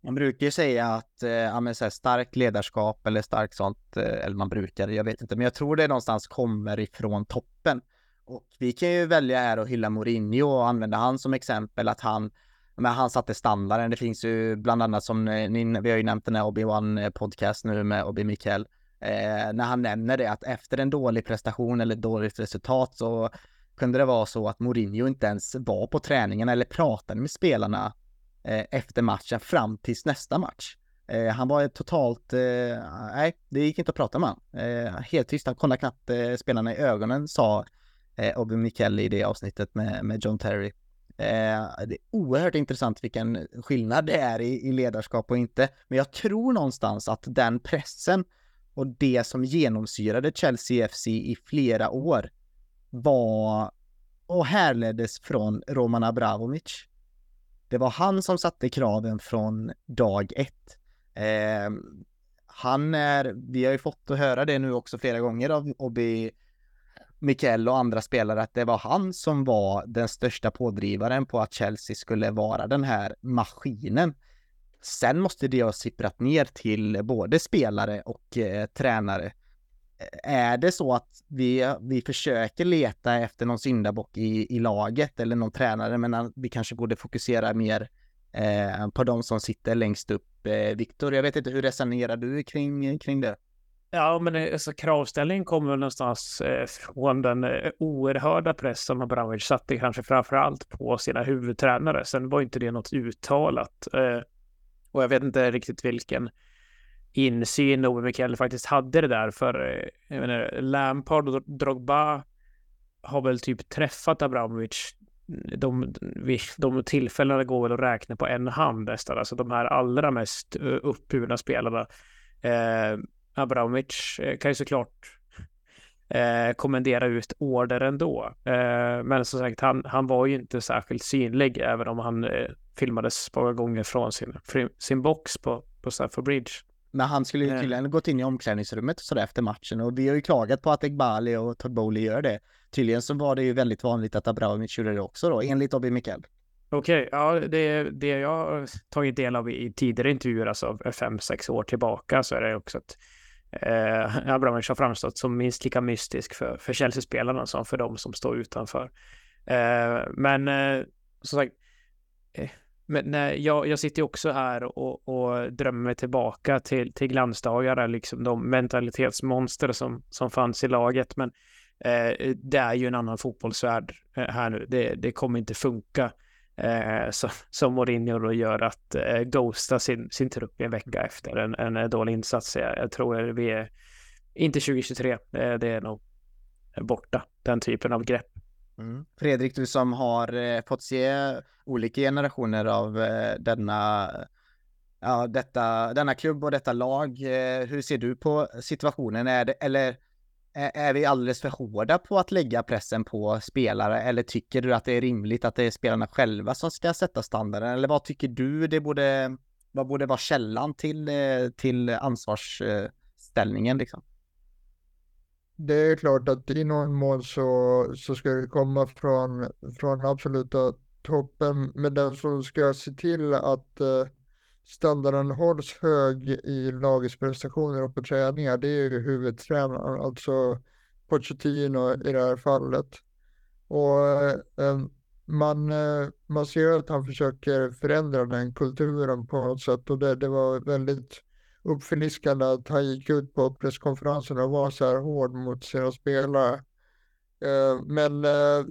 Man brukar ju säga att eh, ja, så här, starkt ledarskap eller starkt sånt, eh, eller man brukar, jag vet inte, men jag tror det någonstans kommer ifrån toppen. Och vi kan ju välja här att hylla Mourinho och använda han som exempel att han, men han satte standarden. Det finns ju bland annat som eh, ni, vi har ju nämnt den här Obi-Wan eh, podcast nu med Obi Mikael, eh, när han nämner det att efter en dålig prestation eller dåligt resultat så kunde det vara så att Mourinho inte ens var på träningen eller pratade med spelarna eh, efter matchen fram tills nästa match. Eh, han var totalt, eh, nej, det gick inte att prata med honom. Eh, helt tyst, han kollade knappt eh, spelarna i ögonen, sa eh, Obi Mikael i det avsnittet med, med John Terry. Eh, det är oerhört intressant vilken skillnad det är i, i ledarskap och inte. Men jag tror någonstans att den pressen och det som genomsyrade Chelsea FC i flera år var och härleddes från Roman Abramovic. Det var han som satte kraven från dag ett. Eh, han är, vi har ju fått att höra det nu också flera gånger av Obi Mikael och andra spelare att det var han som var den största pådrivaren på att Chelsea skulle vara den här maskinen. Sen måste det ha sipprat ner till både spelare och eh, tränare. Eh, är det så att vi, vi försöker leta efter någon syndabock i, i laget eller någon tränare, men vi kanske borde fokusera mer eh, på de som sitter längst upp. Eh, Viktor, jag vet inte, hur resonerar du kring, kring det? Ja, men eh, alltså, kravställningen kommer väl någonstans eh, från den eh, oerhörda press som Abramovic satte kanske framför allt på sina huvudtränare. Sen var inte det något uttalat. Eh, och jag vet inte riktigt vilken insyn Ove Mikael faktiskt hade det där. För eh, jag menar, Lampard och Drogba har väl typ träffat Abramovic. De, de tillfällena går väl att räkna på en hand nästan. Alltså de här allra mest eh, uppburna spelarna. Eh, Abramovic eh, kan ju såklart eh, kommendera ut order ändå. Eh, men som sagt, han, han var ju inte särskilt synlig, även om han eh, filmades många gånger från sin, sin box på, på Stafford Bridge. Men han skulle ju eh. tydligen gått in i omklädningsrummet och sådär efter matchen och vi har ju klagat på att Egbali och Todd Bowley gör det. Tydligen så var det ju väldigt vanligt att Abramovic gjorde det också då, enligt Obi Mikael. Okej, ja, det, det jag har tagit del av i tidigare intervjuer, alltså fem, sex år tillbaka, så är det också att eh, Abramovic har framstått som minst lika mystisk för, för Chelsea-spelarna som för de som står utanför. Eh, men eh, som sagt, eh, men nej, jag, jag sitter ju också här och, och drömmer mig tillbaka till, till glansdagar, liksom de mentalitetsmonster som, som fanns i laget. Men eh, det är ju en annan fotbollsvärld eh, här nu. Det, det kommer inte funka eh, så, som Mourinho då gör att eh, ghosta sin, sin trupp en vecka efter en, en dålig insats. Jag, jag tror vi är inte 2023. Eh, det är nog borta, den typen av grepp. Mm. Fredrik, du som har eh, fått se olika generationer av eh, denna, ja, detta, denna klubb och detta lag. Eh, hur ser du på situationen? Är det, eller är vi alldeles för hårda på att lägga pressen på spelare eller tycker du att det är rimligt att det är spelarna själva som ska sätta standarden? Eller vad tycker du det borde, vad borde vara källan till, eh, till ansvarsställningen eh, liksom? Det är klart att i någon mån så, så ska det komma från, från absoluta toppen, men den som ska se till att eh, standarden hålls hög i lagets prestationer och på träningar, det är ju huvudtränaren, alltså Pochettino i det här fallet. Och eh, man, eh, man ser att han försöker förändra den kulturen på något sätt och det, det var väldigt uppfriskande att han gick ut på presskonferensen och var så här hård mot sina spelare. Eh, men eh,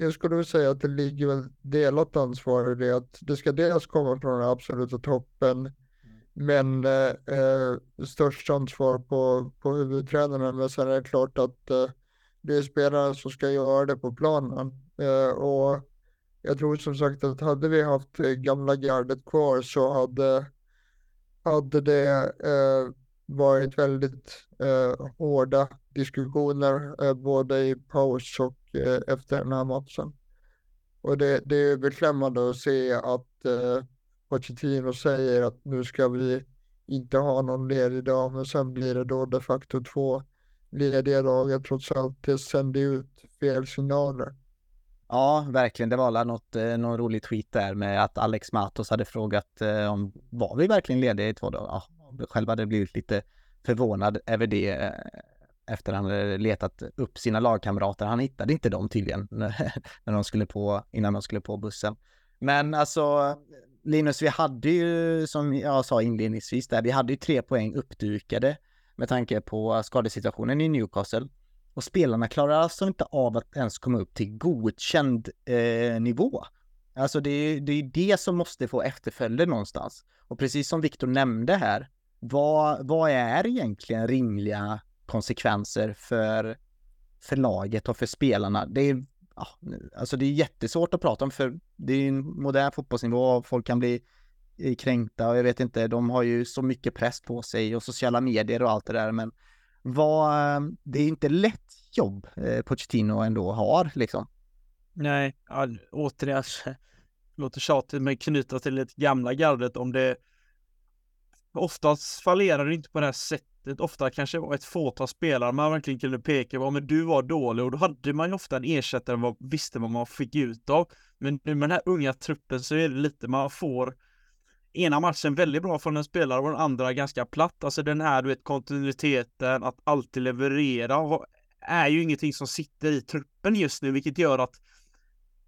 jag skulle säga att det ligger väl delat ansvar i det att det ska dels komma från den absoluta toppen men eh, eh störst ansvar på, på huvudtränarna. Men sen är det klart att eh, det är spelaren som ska göra det på planen. Eh, och jag tror som sagt att hade vi haft eh, gamla gardet kvar så hade, hade det eh, varit väldigt eh, hårda diskussioner eh, både i paus och eh, efter den här matchen. Och det, det är beklämmande att se att eh, Pochettino säger att nu ska vi inte ha någon ledig dag, men sen blir det då de facto två lediga dagar trots allt. Det sänder ut fel signaler. Ja, verkligen. Det var något, eh, någon rolig tweet där med att Alex Matos hade frågat eh, om var vi verkligen lediga i två dagar? Ja, själv hade blivit lite förvånad över det eh, efter han hade letat upp sina lagkamrater. Han hittade inte dem tydligen när de skulle på, innan de skulle på bussen. Men alltså, Linus, vi hade ju som jag sa inledningsvis där, vi hade ju tre poäng uppdukade med tanke på skadesituationen i Newcastle. Och spelarna klarar alltså inte av att ens komma upp till godkänd eh, nivå. Alltså det är, det det som måste få efterföljder någonstans. Och precis som Viktor nämnde här, vad, vad är egentligen rimliga konsekvenser för, för laget och för spelarna. Det är, ja, alltså det är jättesvårt att prata om för det är en modern fotbollsnivå och folk kan bli eh, kränkta och jag vet inte, de har ju så mycket press på sig och sociala medier och allt det där men vad, det är inte lätt jobb eh, Pochettino ändå har liksom. Nej, återigen, låter tjatigt men knyta till det gamla gardet om det oftast fallerar det inte på det här sättet ofta kanske det var ett fåtal spelare man verkligen kunde peka på, men du var dålig och då hade man ju ofta en ersättare och visste vad man fick ut av. Men nu med den här unga truppen så är det lite man får ena matchen väldigt bra från en spelare och den andra ganska platt. Alltså den här, du vet, kontinuiteten, att alltid leverera är ju ingenting som sitter i truppen just nu, vilket gör att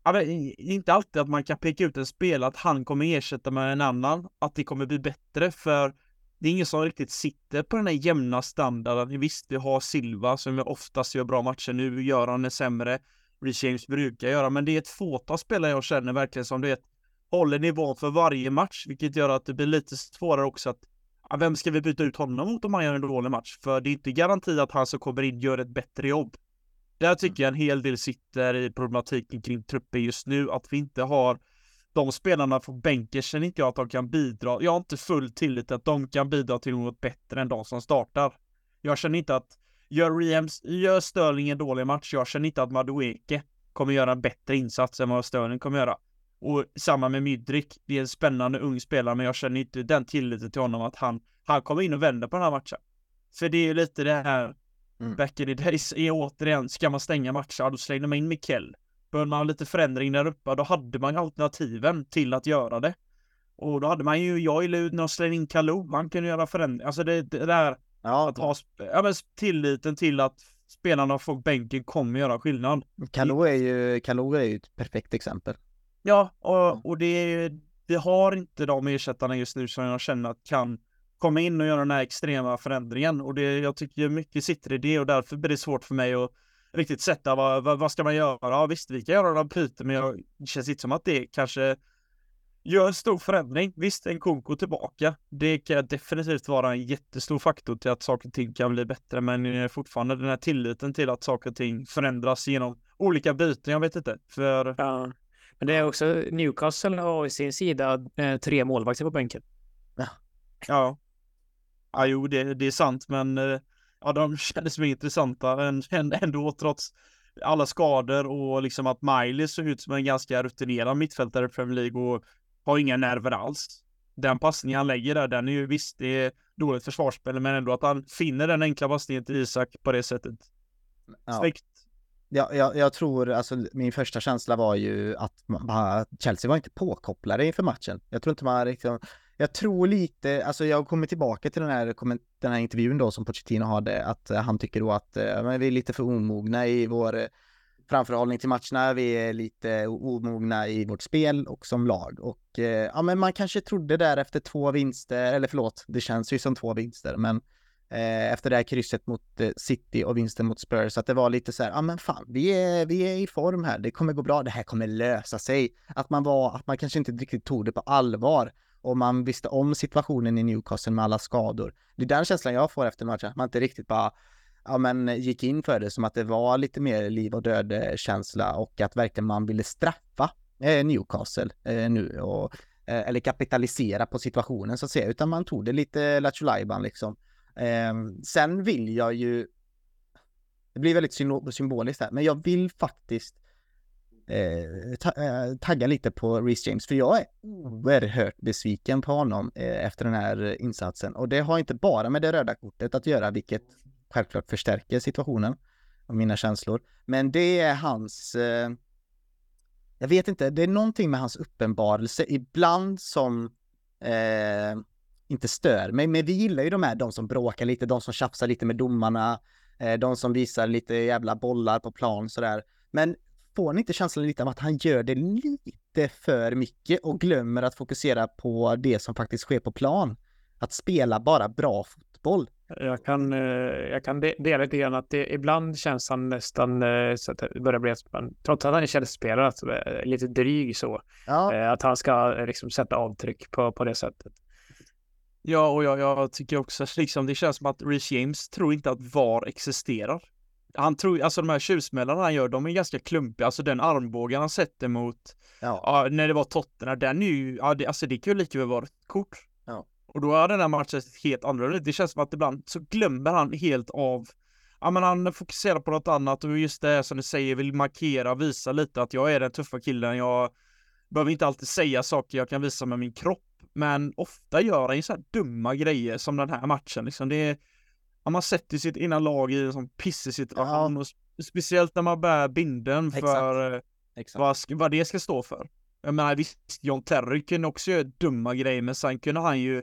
Ja, inte alltid att man kan peka ut en spelare att han kommer ersätta med en annan, att det kommer bli bättre för det är ingen som riktigt sitter på den här jämna standarden. Visst, vi har Silva som oftast gör bra matcher. Nu gör han är sämre. Rich James brukar göra, men det är ett fåtal spelare jag känner verkligen som du vet håller nivån för varje match, vilket gör att det blir lite svårare också att ja, vem ska vi byta ut honom mot om han gör en dålig match? För det är inte garanti att han som kommer in gör ett bättre jobb. Där tycker jag en hel del sitter i problematiken kring truppen just nu, att vi inte har de spelarna från bänken känner inte jag att de kan bidra. Jag har inte full tillit att de kan bidra till något bättre än de som startar. Jag känner inte att gör Riems, gör Sterling en dålig match. Jag känner inte att Madueke kommer göra en bättre insats än vad Sterling kommer göra. Och samma med Mydrik. Det är en spännande ung spelare, men jag känner inte den tilliten till honom att han, han kommer in och vänder på den här matchen. För det är ju lite det här mm. back in the days, är återigen, ska man stänga matcher, då slänger man in Mikkel. Behövde man lite förändring där uppe, då hade man alternativen till att göra det. Och då hade man ju, i när slängde in Kalou, man kunde göra förändring. Alltså det, det där, ja, att ha ja, men tilliten till att spelarna på bänken kommer göra skillnad. Kalou är ju, Kalou är ju ett perfekt exempel. Ja, och, och det vi har inte de ersättarna just nu som jag känner att kan komma in och göra den här extrema förändringen. Och det, jag tycker mycket sitter i det och därför blir det svårt för mig att riktigt sätta vad, vad, vad ska man göra? Ja, visst, vi kan göra några byten, men jag, det känns inte som att det kanske gör en stor förändring. Visst, en Konko tillbaka. Det kan definitivt vara en jättestor faktor till att saker och ting kan bli bättre, men fortfarande den här tilliten till att saker och ting förändras genom olika byten. Jag vet inte, för... Ja. Men det är också Newcastle har i sin sida eh, tre målvakter på bänken. Ja. Ja. Ja, jo, det, det är sant, men eh, ja, de kändes mer intressanta än, än, ändå trots alla skador och liksom att Miley såg ut som en ganska rutinerad mittfältare i Premier League och har inga nerver alls. Den passningen han lägger där, den är ju visst, det är dåligt försvarsspel, men ändå att han finner den enkla passningen till Isak på det sättet. Snyggt. Ja, jag, jag, tror, alltså min första känsla var ju att man, Chelsea var inte påkopplade inför matchen. Jag tror inte man liksom, jag tror lite, alltså jag kommer tillbaka till den här, den här intervjun då som Pochettino hade, att eh, han tycker då att eh, men vi är lite för omogna i vår eh, framförhållning till matcherna, vi är lite omogna i vårt spel och som lag. Och ja, men man kanske trodde där efter två vinster, eller förlåt, det känns ju som två vinster, men efter det här krysset mot City och vinsten mot Spurs, att det var lite så här, ja men fan, vi är, vi är i form här, det kommer gå bra, det här kommer lösa sig. Att man var, att man kanske inte riktigt tog det på allvar och man visste om situationen i Newcastle med alla skador. Det är den känslan jag får efter matchen, att man inte riktigt bara ja, men gick in för det som att det var lite mer liv och död-känsla eh, och att verkligen man ville straffa eh, Newcastle eh, nu och eller kapitalisera på situationen så att säga, utan man tog det lite lattjo liksom. Ehm, sen vill jag ju, det blir väldigt symboliskt här, men jag vill faktiskt eh, ta, eh, tagga lite på Reece James, för jag är oerhört besviken på honom eh, efter den här insatsen. Och det har inte bara med det röda kortet att göra, vilket självklart förstärker situationen och mina känslor. Men det är hans, eh, jag vet inte, det är någonting med hans uppenbarelse ibland som eh, inte stör mig, men vi gillar ju de här, de som bråkar lite, de som tjafsar lite med domarna, eh, de som visar lite jävla bollar på plan sådär. Men får ni inte känslan lite av att han gör det lite för mycket och glömmer att fokusera på det som faktiskt sker på plan? Att spela bara bra fotboll. Jag kan, eh, jag kan dela lite grann att det, ibland känns han nästan eh, så att det börjar bli att man, trots att han är källspelare, att, eh, lite dryg så. Ja. Att han ska liksom sätta avtryck på, på det sättet. Ja, och jag, jag tycker också liksom det känns som att Rich James tror inte att VAR existerar han tror, alltså de här tjuvsmällarna han gör, de är ganska klumpiga, alltså den armbågen han sätter mot, ja. när det var Tottenham, den är ju, ja det, alltså det kan ju lika väl vara ett kort. Ja. Och då är den här matchen helt annorlunda Det känns som att ibland så glömmer han helt av, ja men han fokuserar på något annat och just det här som du säger, vill markera, visa lite att jag är den tuffa killen, jag behöver inte alltid säga saker jag kan visa med min kropp. Men ofta gör han ju så här dumma grejer som den här matchen liksom. Det är, man sätter sitt ena lag i en sån pissig situation. Ja. Och speciellt när man bär binden för Exakt. Exakt. Vad, vad det ska stå för. Jag menar visst, John Terry kunde också göra dumma grejer, men sen kunde han ju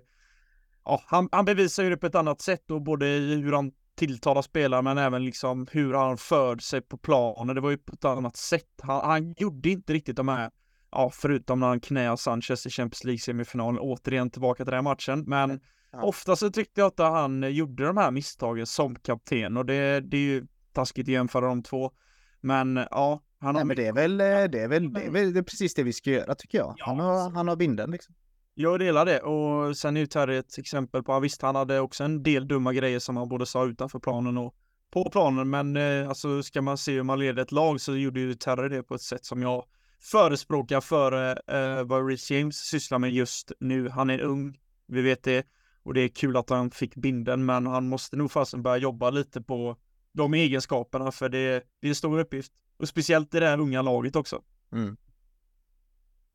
Ja, han, han bevisar ju det på ett annat sätt och både hur han tilltalar spelare men även liksom hur han förde sig på planen. Det var ju på ett annat sätt. Han, han gjorde inte riktigt de här, ja förutom när han knäade Sanchez i Champions League semifinalen, återigen tillbaka till den matchen. Men Ja. Ofta så tyckte jag att han gjorde de här misstagen som kapten och det, det är ju taskigt att jämföra de två. Men ja, han har... Nej, men det är väl, det är väl, det är väl det är precis det vi ska göra tycker jag. Ja. Han har, han har binden liksom. Jag delar det och sen är ju Terry ett exempel på, visst han hade också en del dumma grejer som han både sa utanför planen och på planen, men eh, alltså ska man se hur man leder ett lag så gjorde ju Terry det på ett sätt som jag förespråkar för eh, vad Rhys James sysslar med just nu. Han är ung, vi vet det. Och det är kul att han fick binden, men han måste nog fasen börja jobba lite på de egenskaperna, för det, det är en stor uppgift. Och speciellt i det här unga laget också. Mm.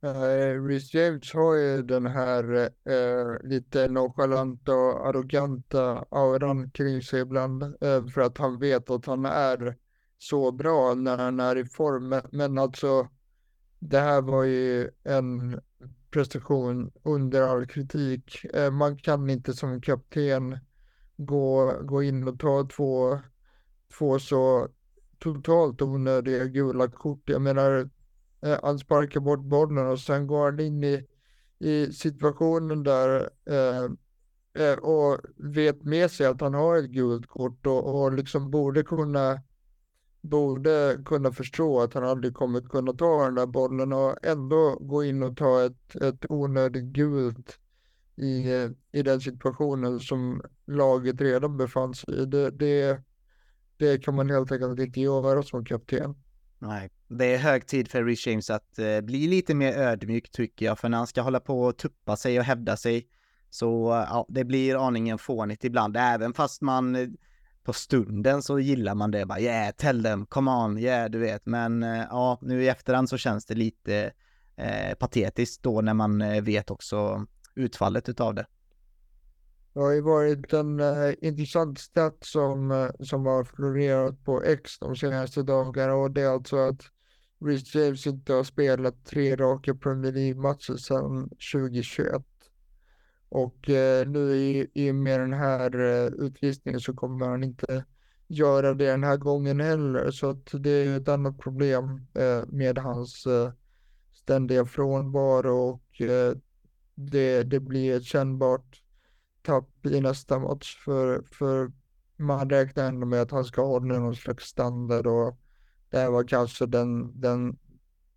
Uh, Rhys James har ju den här uh, lite nonchalanta och arroganta auran kring sig ibland uh, för att han vet att han är så bra när han är i form. Men alltså, det här var ju en prestation under all kritik. Eh, man kan inte som kapten gå, gå in och ta två, två så totalt onödiga gula kort. Jag menar, eh, han sparkar bort bollen och sen går han in i, i situationen där eh, eh, och vet med sig att han har ett gult kort och, och liksom borde kunna borde kunna förstå att han aldrig kommer kunna ta den där bollen och ändå gå in och ta ett, ett onödigt gult i, i den situationen som laget redan befann sig i. Det, det, det kan man helt enkelt inte göra som kapten. Nej, det är hög tid för Rich James att eh, bli lite mer ödmjuk tycker jag, för när han ska hålla på och tuppa sig och hävda sig så ja, det blir aningen fånigt ibland, även fast man eh, på stunden så gillar man det bara yeah, tell them, come on, yeah, du vet. Men eh, ja, nu i efterhand så känns det lite eh, patetiskt då när man eh, vet också utfallet utav det. Det har ju varit en uh, intressant stat som, uh, som har florerat på X de senaste dagarna och det är alltså att Reece James inte har spelat tre raka Premier League-matcher sedan 2021. Och eh, nu i, i med den här eh, utvisningen så kommer han inte göra det den här gången heller. Så att det är ett annat problem eh, med hans eh, ständiga frånvaro och eh, det, det blir ett kännbart tapp i nästa match. För, för man räknar ändå med att han ska hålla någon slags standard och det här var kanske den, den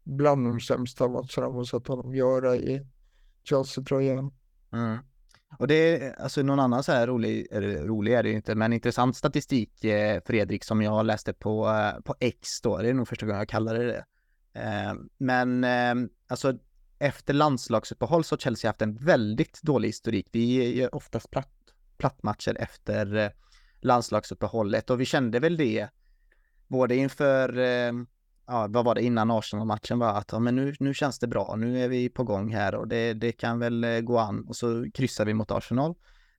bland de sämsta matcherna man sett honom göra i Chelsea-tröjan. Mm. Och det är alltså någon annan så här rolig, eller rolig är det ju inte, men intressant statistik eh, Fredrik som jag läste på, eh, på X då, det är nog första gången jag kallar det det. Eh, men eh, alltså efter landslagsuppehåll så har Chelsea haft en väldigt dålig historik. Vi gör oftast platt, plattmatcher efter eh, landslagsuppehållet och vi kände väl det både inför eh, ja, vad var det innan Arsenal-matchen var att ja, men nu, nu känns det bra, nu är vi på gång här och det, det kan väl eh, gå an och så kryssar vi mot Arsenal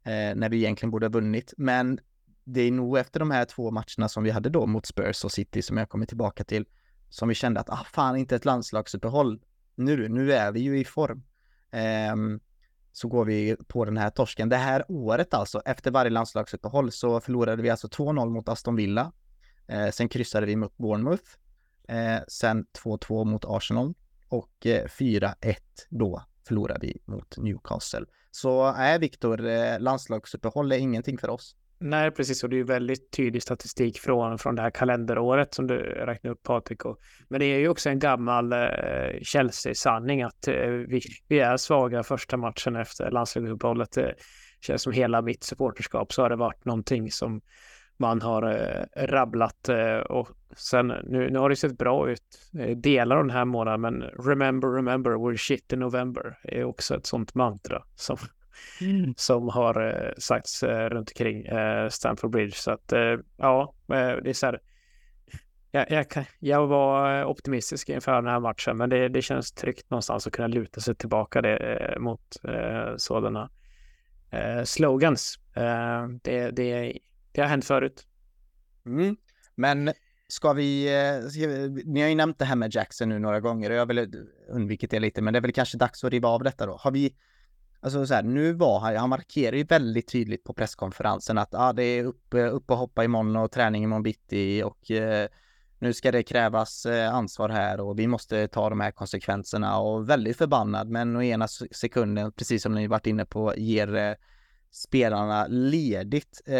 eh, när vi egentligen borde ha vunnit. Men det är nog efter de här två matcherna som vi hade då mot Spurs och City som jag kommer tillbaka till som vi kände att ah, fan inte ett landslagsuppehåll nu, nu är vi ju i form. Eh, så går vi på den här torsken. Det här året alltså, efter varje landslagsuppehåll så förlorade vi alltså 2-0 mot Aston Villa. Eh, sen kryssade vi mot Bournemouth Eh, sen 2-2 mot Arsenal och eh, 4-1 då förlorar vi mot Newcastle. Så nej, eh, Viktor, eh, landslagsuppehåll är ingenting för oss. Nej, precis. Och det är väldigt tydlig statistik från, från det här kalenderåret som du räknar upp Patrik. Och, men det är ju också en gammal eh, Chelsea-sanning att eh, vi, vi är svaga första matchen efter landslagsuppehållet. Det känns som hela mitt supporterskap så har det varit någonting som man har eh, rabblat eh, och sen nu, nu har det sett bra ut eh, delar av den här månaden men remember, remember, we're shit in November är också ett sånt mantra som, mm. som har eh, sagts eh, runt omkring eh, Stamford Bridge så att eh, ja, det är så här jag, jag, jag, var optimistisk inför den här matchen, men det, det känns tryggt någonstans att kunna luta sig tillbaka det, mot sådana slogans. Det, det, det har hänt förut. Mm. Men eh, ska vi, ni har ju nämnt det här med Jackson nu några gånger och jag har väl undvikit det lite, men det är väl kanske dags att riva av detta då. Har vi, alltså så här, nu var han, han markerar ju väldigt tydligt på presskonferensen att ah, det är upp, upp och hoppa imorgon och träning imorgon bitti och eh, nu ska det krävas eh, ansvar här och vi måste ta de här konsekvenserna och väldigt förbannad men å ena sekunden, precis som ni varit inne på, ger eh, spelarna ledigt. Eh,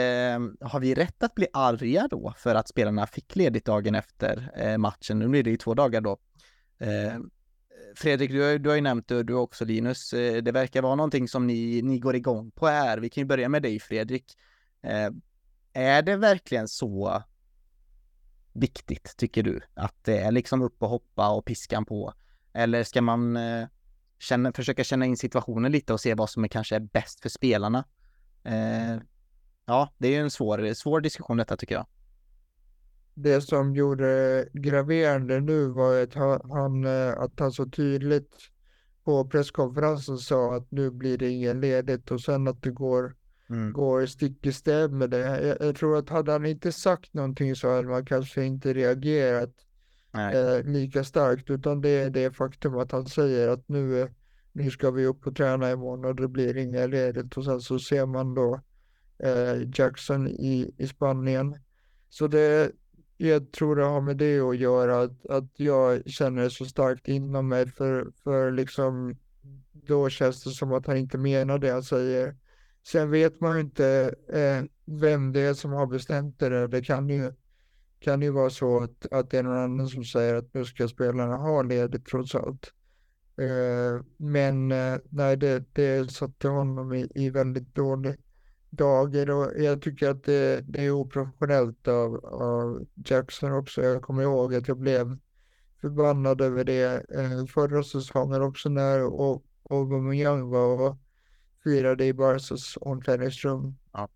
har vi rätt att bli arga då för att spelarna fick ledigt dagen efter eh, matchen? Nu blir det ju två dagar då. Eh, Fredrik, du har, du har ju nämnt det, du också Linus. Eh, det verkar vara någonting som ni, ni går igång på här. Vi kan ju börja med dig Fredrik. Eh, är det verkligen så viktigt, tycker du? Att det är liksom upp och hoppa och piskan på? Eller ska man eh, känna, försöka känna in situationen lite och se vad som är kanske är bäst för spelarna? Eh, ja, det är ju en svår, svår diskussion detta tycker jag. Det som gjorde graverande nu var att han, eh, att han så tydligt på presskonferensen sa att nu blir det ingen ledigt och sen att det går, mm. går stick i stäv med det. Jag, jag, tror att hade han inte sagt någonting så hade man kanske inte reagerat eh, lika starkt utan det är det faktum att han säger att nu nu ska vi upp och träna imorgon och det blir inga ledigt och sen så ser man då eh, Jackson i, i Spanien. Så det, jag tror det har med det att göra, att, att jag känner det så starkt inom mig för, för liksom då känns det som att han inte menar det han säger. Sen vet man ju inte eh, vem det är som har bestämt det. Det kan ju, kan ju vara så att, att det är någon annan som säger att nu ska spelarna ha ledigt trots allt. Eh, men eh, nej, det, det satte honom i, i väldigt dålig dager och jag tycker att det, det är oprofessionellt av, av, Jackson också. Jag kommer ihåg att jag blev förbannad över det eh, förra säsongen också när Aubameyang var och firade i Barcas omklädningsrum ja.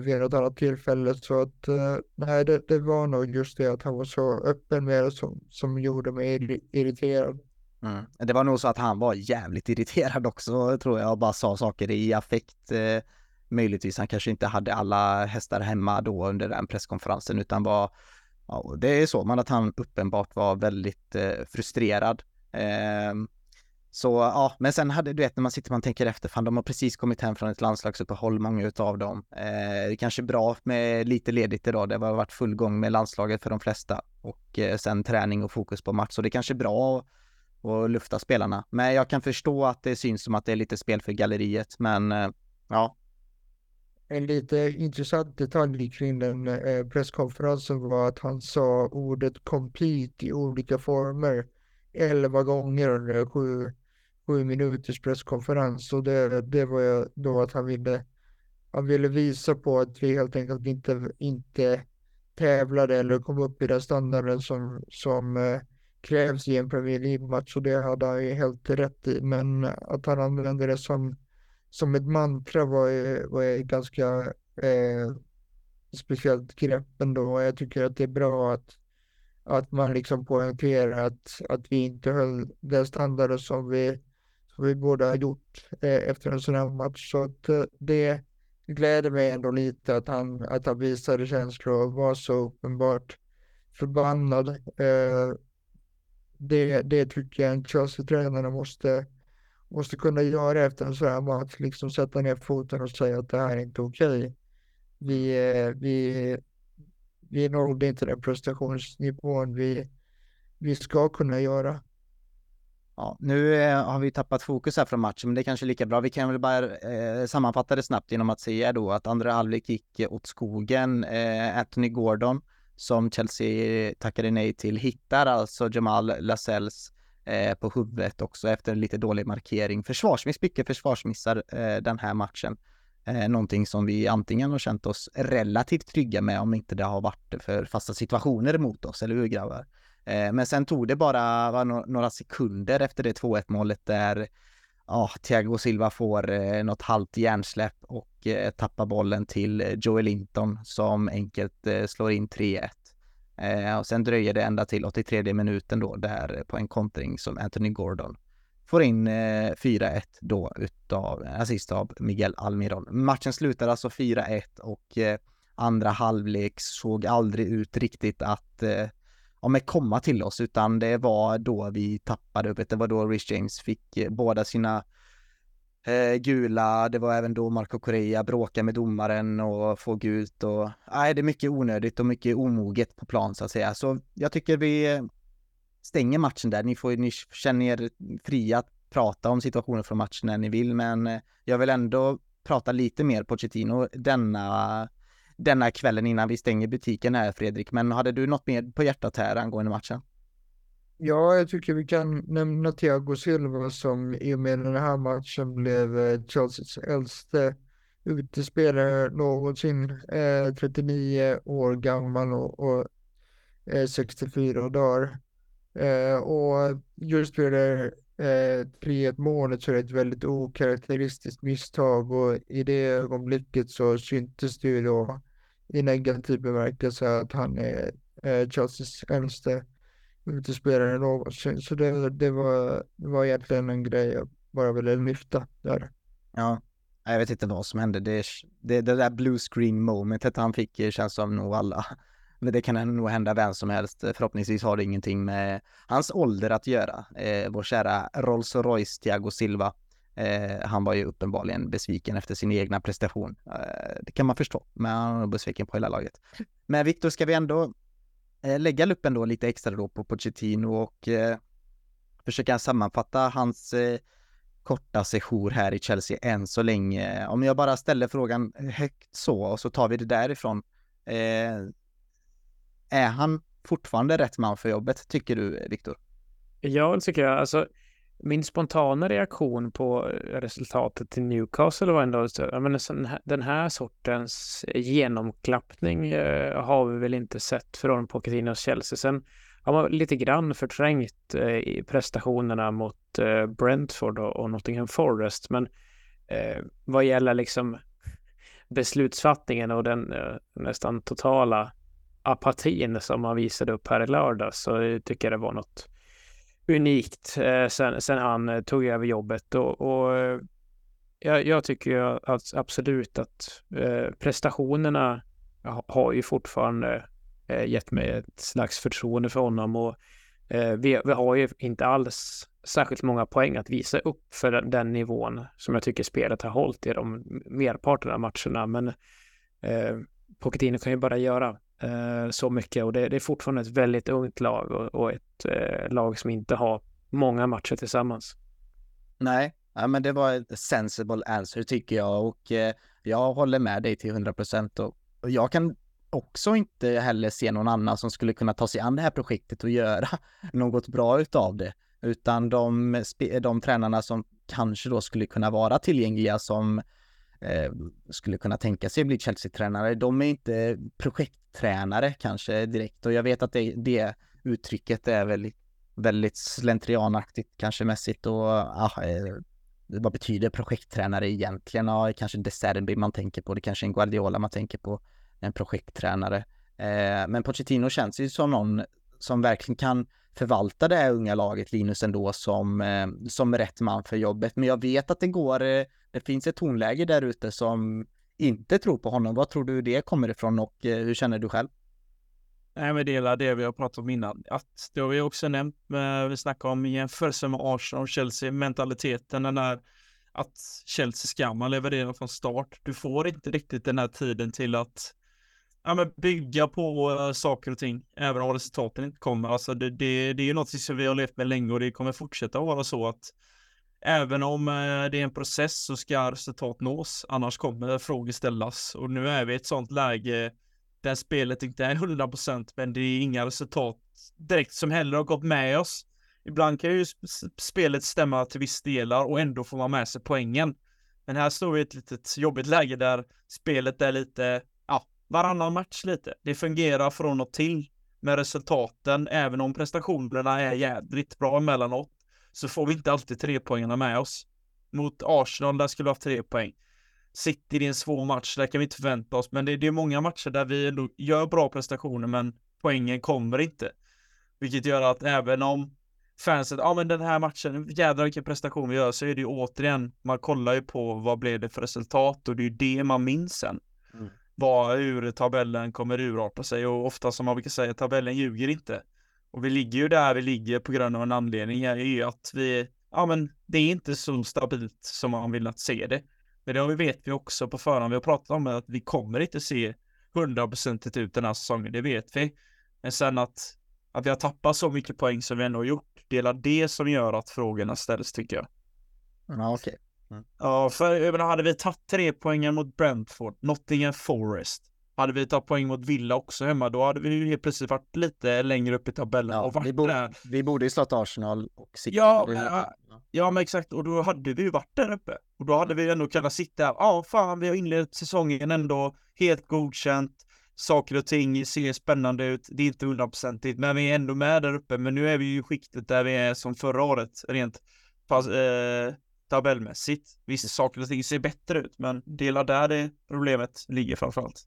vid något annat tillfälle. Så att nej, det, det var nog just det att han var så öppen med det som, som gjorde mig irriterad. Mm. Det var nog så att han var jävligt irriterad också tror jag och bara sa saker i affekt. Eh, möjligtvis han kanske inte hade alla hästar hemma då under den presskonferensen utan var, ja, det är så man att han uppenbart var väldigt eh, frustrerad. Eh, så ja, men sen hade du vet när man sitter och tänker efter, fan de har precis kommit hem från ett landslagsuppehåll, många utav dem. Eh, det är kanske bra med lite ledigt idag, det har varit full gång med landslaget för de flesta och eh, sen träning och fokus på match, så det är kanske bra och lufta spelarna. Men jag kan förstå att det syns som att det är lite spel för galleriet, men eh, ja. En lite intressant detalj kring den eh, presskonferensen var att han sa ordet complete i olika former elva gånger under sju, sju minuters presskonferens och det, det var ju då att han ville, han ville visa på att vi helt enkelt inte, inte tävlade eller kom upp i den standarden som, som eh, krävs i en Premier League-match och det hade han ju helt rätt i. Men att han använde det som, som ett mantra var, ju var ganska eh, speciellt grepp ändå. Jag tycker att det är bra att, att man liksom poängterar att, att vi inte höll den standarden som vi, som vi borde ha gjort eh, efter en sån här match. Så att eh, det gläder mig ändå lite att han, att han visade känslor och var så uppenbart förbannad. Eh, det, det tycker jag en Chelsea-tränare måste, måste kunna göra efter en sån här match. Liksom sätta ner foten och säga att det här är inte okej. Vi, vi, vi nådde inte den prestationsnivån vi, vi ska kunna göra. Ja, nu eh, har vi tappat fokus här från matchen, men det är kanske lika bra. Vi kan väl bara eh, sammanfatta det snabbt genom att säga då att andra halvlek gick åt skogen. Eh, Anthony Gordon som Chelsea tackade nej till hittar alltså Jamal Lasells eh, på huvudet också efter en lite dålig markering. Försvarsmiss, mycket försvarsmissar eh, den här matchen. Eh, någonting som vi antingen har känt oss relativt trygga med om inte det har varit för fasta situationer mot oss, eller hur grabbar? Eh, men sen tog det bara några sekunder efter det 2-1 målet där ja, Thiago Silva får eh, något halvt hjärnsläpp och eh, tappar bollen till eh, Joel Linton som enkelt eh, slår in 3-1. Eh, och sen dröjer det ända till 83 minuten då där eh, på en kontring som Anthony Gordon får in eh, 4-1 då utav eh, assist av Miguel Almiron. Matchen slutar alltså 4-1 och eh, andra halvlek såg aldrig ut riktigt att om ja, men komma till oss, utan det var då vi tappade upp Det var då Rich James fick eh, båda sina eh, gula. Det var även då Marco Correa bråkade med domaren och får gult och nej, det är mycket onödigt och mycket omoget på plan så att säga. Så jag tycker vi eh, stänger matchen där. Ni får ni känner er fria att prata om situationen från matchen när ni vill, men eh, jag vill ändå prata lite mer på Chettino denna denna kvällen innan vi stänger butiken här Fredrik. Men hade du något mer på hjärtat här angående matchen? Ja, jag tycker vi kan nämna Thiago Silva som i och med den här matchen blev eh, Chelseas äldste utespelare någonsin. Eh, 39 år gammal och, och eh, 64 dagar. Eh, och just för det eh, 3-1 målet så är det ett väldigt okaraktäristiskt misstag och i det ögonblicket så syntes det ju då i negativ bemärkelse att han är eh, Chelseas äldste utespelare någonsin. Så det, det, var, det var egentligen en grej jag bara ville lyfta där. Ja, jag vet inte vad som hände. Det, det, det där blue screen momentet han fick känns som nog alla. Men det kan nog hända vem som helst. Förhoppningsvis har det ingenting med hans ålder att göra. Eh, vår kära Rolls Royce Thiago Silva Eh, han var ju uppenbarligen besviken efter sin egna prestation. Eh, det kan man förstå, men han var besviken på hela laget. Men Viktor, ska vi ändå eh, lägga luppen då lite extra då på Pochettino och eh, försöka sammanfatta hans eh, korta sejour här i Chelsea än så länge. Om jag bara ställer frågan högt så och så tar vi det därifrån. Eh, är han fortfarande rätt man för jobbet, tycker du, Viktor? Ja, det tycker jag. Alltså, min spontana reaktion på eh, resultatet till Newcastle var ändå att den här sortens genomklappning eh, har vi väl inte sett från Pochettinos Chelsea. Sen har man lite grann förträngt eh, prestationerna mot Brentford och, Nottingham Forest, men vad gäller liksom beslutsfattningen och den nästan totala apatin som man visade upp här i lördag så tycker jag det var något unikt eh, sen, sen han eh, tog över jobbet. Och, och eh, jag, jag, tycker ju att absolut att eh, prestationerna har ju fortfarande eh, gett mig ett slags förtroende för honom och eh, vi, vi, har ju inte alls särskilt många poäng att visa upp för den, den nivån som jag tycker spelet har hållit i de merparten av matcherna. Men eh, Pochettino kan ju bara göra eh, så mycket och det, det, är fortfarande ett väldigt ungt lag och, och ett eh, lag som inte har många matcher tillsammans. Nej, ja, men det var ett sensible answer tycker jag och eh, jag håller med dig till 100 procent och, och jag kan också inte heller se någon annan som skulle kunna ta sig an det här projektet och göra något bra utav det. utan de, de tränarna som kanske då skulle kunna vara tillgängliga som eh, skulle kunna tänka sig bli Chelsea-tränare, de är inte projekttränare kanske direkt och jag vet att det, det uttrycket är väldigt, väldigt slentrianaktigt kanske mässigt och ah, eh, vad betyder projekttränare egentligen? Ja, kanske De Serbi man tänker på, det kanske är en Guardiola man tänker på, en projekttränare. Eh, men Pochettino känns ju som någon som verkligen kan förvalta det här unga laget, Linus, ändå som, eh, som rätt man för jobbet. Men jag vet att det går, eh, det finns ett tonläge där ute som inte tror på honom. Vad tror du det kommer ifrån och eh, hur känner du själv? Nej, men det är det vi har pratat om innan. Att det har vi också nämnt, vi snackade om jämförelse med Arsenal och Chelsea, mentaliteten, den där att Chelsea ska man leverera från start. Du får inte riktigt den här tiden till att ja, men bygga på uh, saker och ting, även om resultaten inte kommer. Alltså det, det, det är ju något som vi har levt med länge och det kommer fortsätta vara så att även om uh, det är en process så ska resultat nås, annars kommer frågor ställas. Och nu är vi i ett sånt läge där spelet inte är 100% men det är inga resultat direkt som heller har gått med oss. Ibland kan ju spelet stämma till viss delar och ändå får man med sig poängen. Men här står vi i ett litet jobbigt läge där spelet är lite, varannan match lite. Det fungerar från och till med resultaten, även om prestationerna är jädrigt bra emellanåt, så får vi inte alltid tre poängarna med oss. Mot Arsenal, där skulle vi haft tre poäng. City, det är en svår match, där kan vi inte förvänta oss, men det, det är många matcher där vi ändå gör bra prestationer, men poängen kommer inte. Vilket gör att även om fanset, ja men den här matchen, jädrar vilken prestation vi gör, så är det ju återigen, man kollar ju på vad blev det för resultat och det är ju det man minns sen. Mm. Vad, hur tabellen kommer urarta sig och ofta som man brukar säga, tabellen ljuger inte. Och vi ligger ju där vi ligger på grund av en anledning, är ju att vi, ja men det är inte så stabilt som man vill att se det. Men det vet vi också på förhand, vi har pratat om att vi kommer inte se hundraprocentigt ut den här säsongen, det vet vi. Men sen att, att vi har tappat så mycket poäng som vi ändå har gjort, det är det som gör att frågorna ställs tycker jag. Ja, okej. Okay. Mm. Ja, för jag menar, hade vi tagit tre poängen mot Brentford, Nottingham Forest, hade vi tagit poäng mot Villa också hemma, då hade vi ju helt plötsligt varit lite längre upp i tabellen ja, och varit vi, bo där. vi borde ju slått Arsenal och City. Ja, ja, ja, men exakt, och då hade vi ju varit där uppe. Och då hade vi ändå kunnat sitta här, ja fan, vi har inlett säsongen ändå helt godkänt, saker och ting ser spännande ut. Det är inte hundraprocentigt, men vi är ändå med där uppe. Men nu är vi ju i skiktet där vi är som förra året, rent pass, eh, tabellmässigt. Vissa saker och ting ser bättre ut, men delar där det problemet ligger framförallt.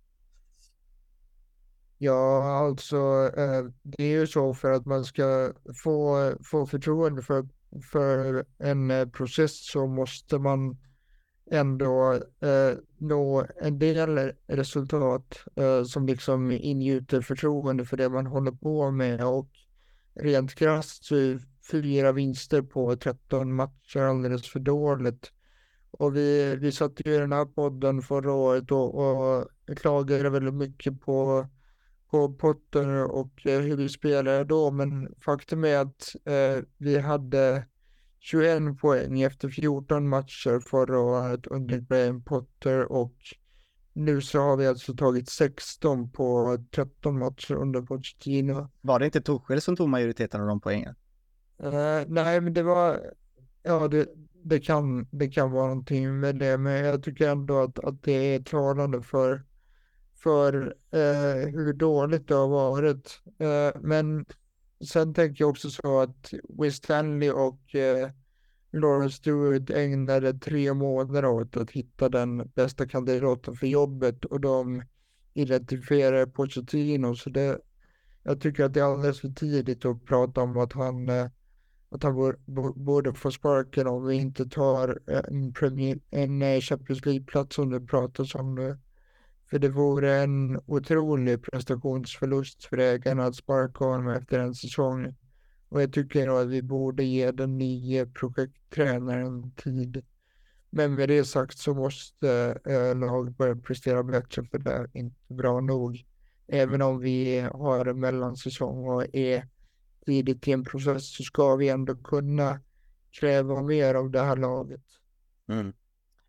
Ja, alltså eh, det är ju så för att man ska få, få förtroende för, för en eh, process så måste man ändå eh, nå en del resultat eh, som liksom ingjuter förtroende för det man håller på med och rent krasst så fyra vinster på 13 matcher alldeles för dåligt. Och vi, vi satt ju i den här podden förra året och, och klagade väldigt mycket på, på Potter och eh, hur vi spelade då, men faktum är att eh, vi hade 21 poäng efter 14 matcher förra året under Graham Potter och nu så har vi alltså tagit 16 på 13 matcher under Pochettino. Var det inte Torshäll som tog majoriteten av de poängen? Uh, nej, men det var, ja det, det, kan, det kan vara någonting med det, men jag tycker ändå att, att det är talande för, för uh, hur dåligt det har varit. Uh, men sen tänker jag också så att West Stanley och eh, Stewart ägnade tre månader åt att hitta den bästa kandidaten för jobbet och de identifierade Pochettino. Så det, jag tycker att det är alldeles för tidigt att prata om att han, att han borde få sparken om vi inte tar eh, en, premier, en eh, Champions League-plats som det pratas om nu. För det vore en otrolig prestationsförlust för ägarna att sparka honom efter en säsong. Och jag tycker att vi borde ge den nya projekttränaren tid. Men med det sagt så måste äh, lag börja prestera bättre för det är inte bra nog. Även om vi har en mellansäsong och är tidigt i en process så ska vi ändå kunna kräva mer av det här laget. Mm.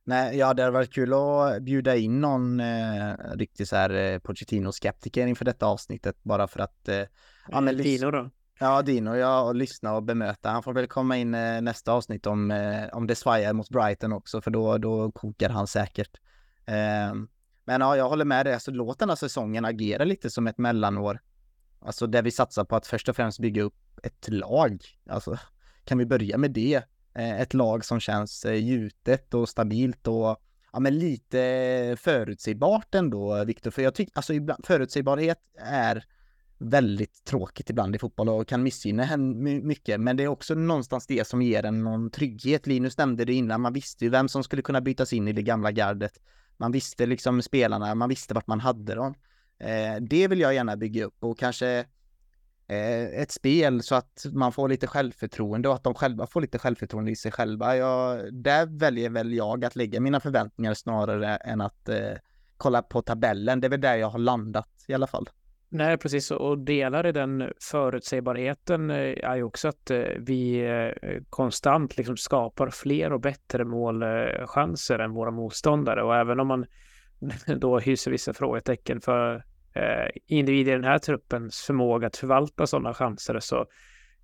Nej, ja, det hade varit kul att bjuda in någon eh, riktig så här eh, Pochettino-skeptiker inför detta avsnittet bara för att... Eh, ja, men, Tino då? Ja, Dino, jag lyssnar och bemöta. Han får väl komma in eh, nästa avsnitt om, eh, om det svajar mot Brighton också, för då, då kokar han säkert. Eh, men ja, jag håller med dig. Alltså, låt den här säsongen agera lite som ett mellanår. Alltså där vi satsar på att först och främst bygga upp ett lag. Alltså, kan vi börja med det? Eh, ett lag som känns eh, gjutet och stabilt och ja, men lite förutsägbart ändå, Viktor. För jag tycker, alltså ibland, förutsägbarhet är väldigt tråkigt ibland i fotboll och kan missgynna mycket. Men det är också någonstans det som ger en någon trygghet. Linus nämnde det innan, man visste ju vem som skulle kunna bytas in i det gamla gardet. Man visste liksom spelarna, man visste vart man hade dem. Eh, det vill jag gärna bygga upp och kanske eh, ett spel så att man får lite självförtroende och att de själva får lite självförtroende i sig själva. Jag, där väljer väl jag att lägga mina förväntningar snarare än att eh, kolla på tabellen. Det är väl där jag har landat i alla fall. Nej, precis. Och delar i den förutsägbarheten eh, är ju också att eh, vi eh, konstant liksom skapar fler och bättre målchanser än våra motståndare. Och även om man då hyser vissa frågetecken för eh, individer i den här truppens förmåga att förvalta sådana chanser så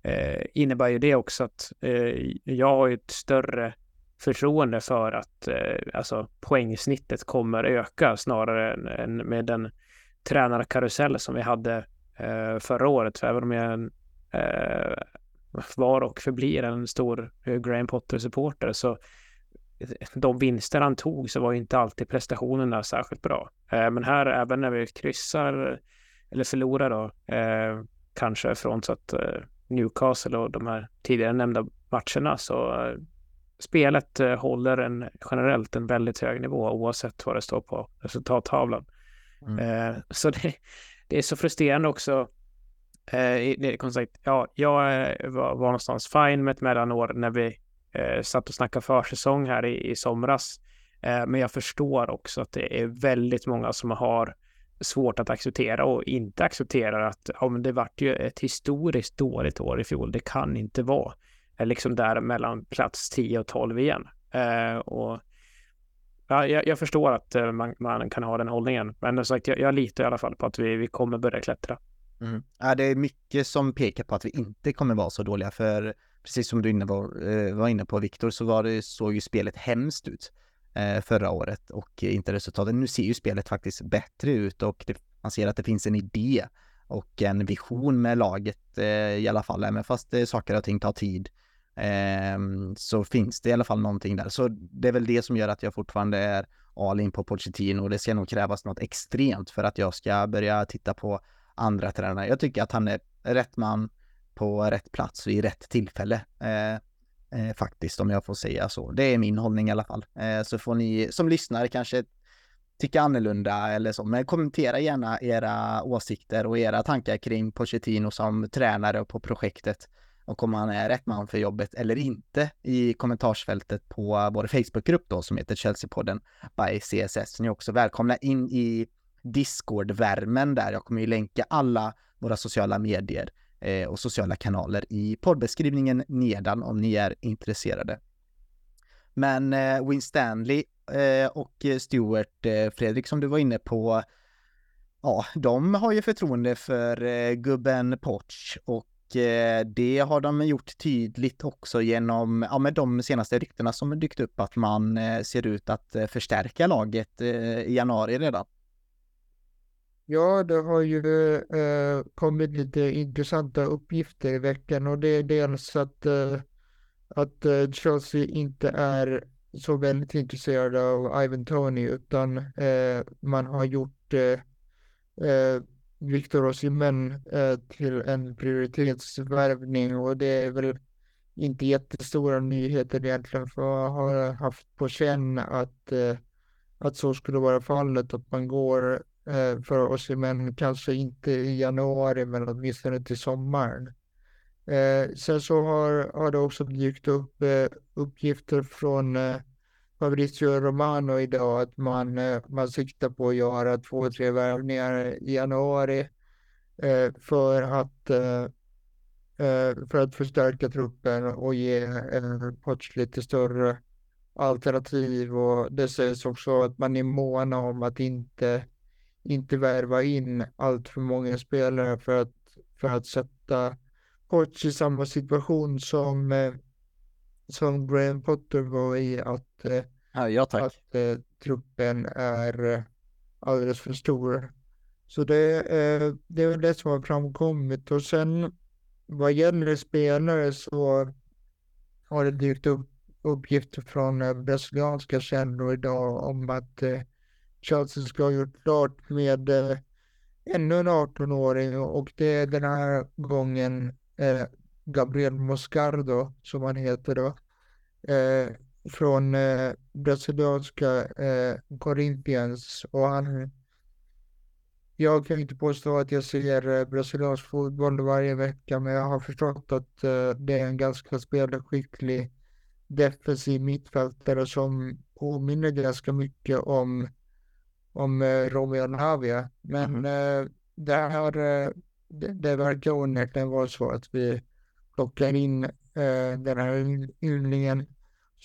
eh, innebär ju det också att eh, jag har ett större förtroende för att alltså, poängsnittet kommer öka snarare än med den tränarkarusell som vi hade eh, förra året. För även om jag eh, var och förblir en stor eh, Graham Potter-supporter så de vinster han tog så var inte alltid prestationerna särskilt bra. Eh, men här, även när vi kryssar eller förlorar då, eh, kanske frånsett eh, Newcastle och de här tidigare nämnda matcherna så spelet håller en generellt en väldigt hög nivå oavsett vad det står på resultattavlan. Mm. Så det, det, är så frustrerande också. Eh, sagt, ja, jag var, var någonstans fine med ett mellanår när vi eh, satt och snackade försäsong här i, i somras. Eh, men jag förstår också att det är väldigt många som har svårt att acceptera och inte accepterar att ja, men det vart ju ett historiskt dåligt år i fjol. Det kan inte vara eh, liksom där mellan plats 10 och 12 igen. Eh, och Ja, jag, jag förstår att eh, man, man, kan ha den hållningen, men som sagt, jag, jag litar i alla fall på att vi, vi kommer börja klättra. Mm. Ja, det är mycket som pekar på att vi inte kommer vara så dåliga, för precis som du inne var, eh, var inne på Viktor, så var det, såg ju spelet hemskt ut eh, förra året och inte resultaten. Nu ser ju spelet faktiskt bättre ut och det, man ser att det finns en idé och en vision med laget eh, i alla fall, även fast eh, saker och ting tar tid ehm, så finns det i alla fall någonting där. Så det är väl det som gör att jag fortfarande är all in på Pochettino och det ska nog krävas något extremt för att jag ska börja titta på andra tränare. Jag tycker att han är rätt man på rätt plats vid rätt tillfälle. Eh, eh, faktiskt, om jag får säga så. Det är min hållning i alla fall. Eh, så får ni som lyssnar kanske tycka annorlunda eller så, men kommentera gärna era åsikter och era tankar kring Pochettino som tränare på projektet och om han är rätt man för jobbet eller inte i kommentarsfältet på vår Facebookgrupp då som heter Chelsea-podden by CSS. Ni är också välkomna in i Discord-värmen där. Jag kommer ju länka alla våra sociala medier eh, Eh, och sociala kanaler i poddbeskrivningen nedan om ni är intresserade. Men eh, Win Stanley eh, och Stuart Fredrik som du var inne på, ja, de har ju förtroende för gubben Potch och det har de gjort tydligt också genom ja, med de senaste ryktena som dykt upp att man ser ut att förstärka laget i januari redan. Ja, det har ju eh, kommit lite intressanta uppgifter i veckan och det är dels att, eh, att eh, Chelsea inte är så väldigt intresserade av Ivan Tony utan eh, man har gjort eh, eh, Viktor Osimhen eh, till en prioritetsvärvning och det är väl inte jättestora nyheter egentligen för jag har haft på känn att, eh, att så skulle vara fallet, att man går Eh, för oss i MEN, kanske inte i januari men åtminstone till sommaren. Eh, sen så har, har det också dykt upp eh, uppgifter från eh, Fabrizio Romano idag att man, eh, man siktar på att göra två, tre värvningar i januari eh, för att eh, eh för att förstärka truppen och ge eh, Poch lite större alternativ och det sägs också att man är måna om att inte inte värva in allt för många spelare för att för att sätta Poch i samma situation som, eh, som Graham Potter var i att, eh, Ja, att eh, truppen är eh, alldeles för stor. Så det, eh, det är väl det som har framkommit och sen vad gäller spelare så har det dykt upp uppgifter från brasilianska källor idag om att eh, Chelsea ska ha gjort klart med eh, ännu en 18-åring och det är den här gången eh, Gabriel Moscardo som han heter då. Eh, från eh, brasilianska eh, Corinthians och han jag kan inte påstå att jag ser eh, brasiliansk fotboll varje vecka men jag har förstått att eh, det är en ganska spelskicklig defensiv mittfältare som påminner ganska mycket om, om eh, Romeo Navia. Men eh, det här, eh, det, det verkar onekligen vara så att vi plockar in den här yng- ynglingen.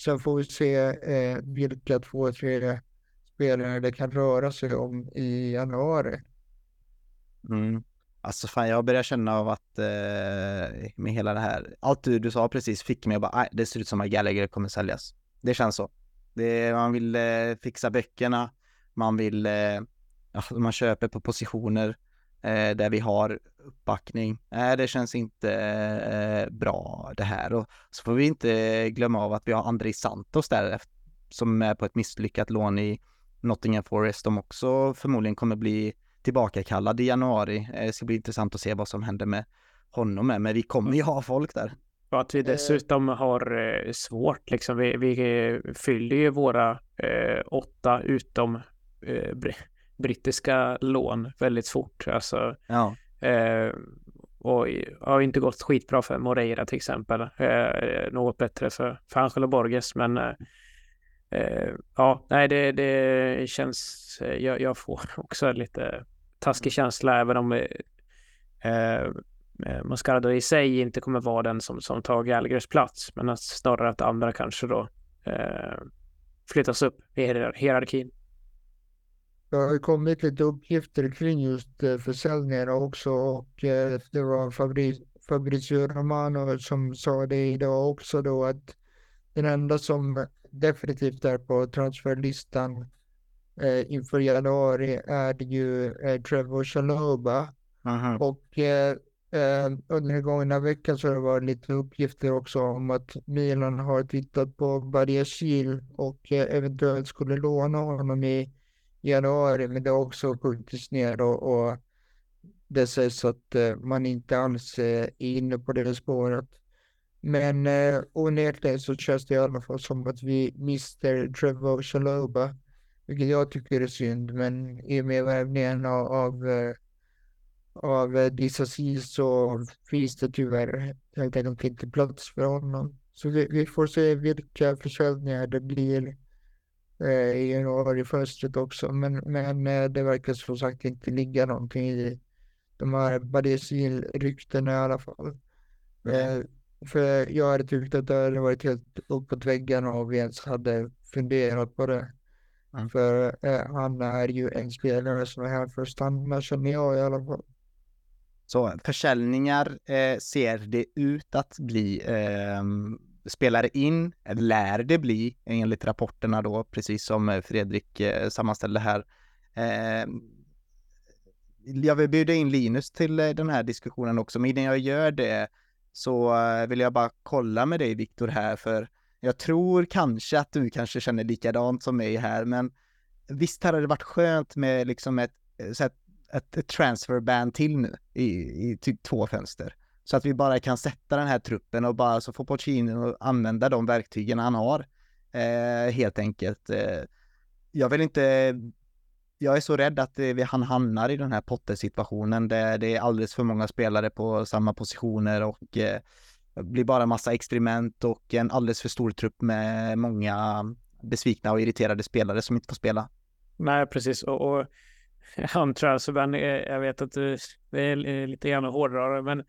Sen får vi se vilka två, tre spelare det kan röra sig om i januari. Mm. Alltså fan, jag börjar känna av att eh, med hela det här, allt du, du sa precis fick mig att bara, "Aj, det ser ut som att Gallagher kommer säljas. Det känns så. Det, man vill eh, fixa böckerna, man vill, eh, man köper på positioner eh, där vi har uppbackning. Nej, det känns inte eh, bra det här. Och så får vi inte glömma av att vi har Andrei Santos där som är på ett misslyckat lån i Nottingham Forest. De också förmodligen kommer bli tillbakakallad i januari. Det ska bli intressant att se vad som händer med honom med, men vi kommer ju ha folk där. Och att vi dessutom har svårt, liksom. Vi, vi fyller ju våra eh, åtta utom eh, br- brittiska lån väldigt fort. Alltså, Ja, eh, och har inte gått skitbra för Moreira till exempel. Eh, något bättre för, för Angelo Borges, men eh, eh, ja, nej, det, det känns, eh, jag, jag får också lite taskig känsla även om eh, eh, Moscardo i sig inte kommer vara den som, som tar Gallagers plats, men att snarare att andra kanske då eh, flyttas upp i hierar- hierarkin. Det har kommit lite uppgifter kring just eh, försäljningarna också och eh, det var Fabri Fabrizio Romano som sa det idag också då att den enda som definitivt är på transferlistan eh, inför januari är ju eh, Trevor Chalobah Mhm. och eh, under den gångna veckan så har det varit lite uppgifter också om att Milan har tittat på Badiashil och eh, eventuellt skulle låna honom i januari, men det har också skjutits ner och, och det sägs att eh, man inte alls eh, är inne på det spåret. Men eh, onekligen så känns det i alla fall som att vi mister Trevor Chaloba. vilket jag tycker är synd, men i och med värvningen av, av eh, av eh, Disasi så finns det tyvärr helt enkelt inte plats för honom. Så vi, vi får se vilka försäljningar det blir eh, i januari-fönstret också. Men, men eh, det verkar som sagt inte ligga någonting i de här Badesil-ryktena i alla fall. Eh, för jag hade tyckt att det hade varit helt uppåt väggarna om vi ens hade funderat på det. Mm. För eh, han är ju en spelare som är här för att stanna känner jag i alla fall. Så försäljningar eh, ser det ut att bli spelar in, lär det bli enligt rapporterna då, precis som eh, Fredrik eh, sammanställde här. Ehm, jag vill bjuda in Linus till eh, den här diskussionen också, men innan jag gör det så vill jag bara kolla med dig Viktor här, för jag tror kanske att du kanske känner likadant som mig här, men visst hade det varit skönt med liksom ett, så ett, ett transferband till nu i, i typ två fönster. Så att vi bara kan sätta den här truppen och bara så får Pochettino använda de verktygen han har. Eh, helt enkelt. Eh, jag vill inte, jag är så rädd att eh, vi- han hamnar i den här Potter-situationen där det är alldeles för många spelare på samma positioner och eh, blir bara massa experiment och en alldeles för stor trupp med många besvikna och irriterade spelare som inte får spela. Nej, precis. Och, och han transferban, alltså, eh, jag vet att du det är lite grann hårdare, men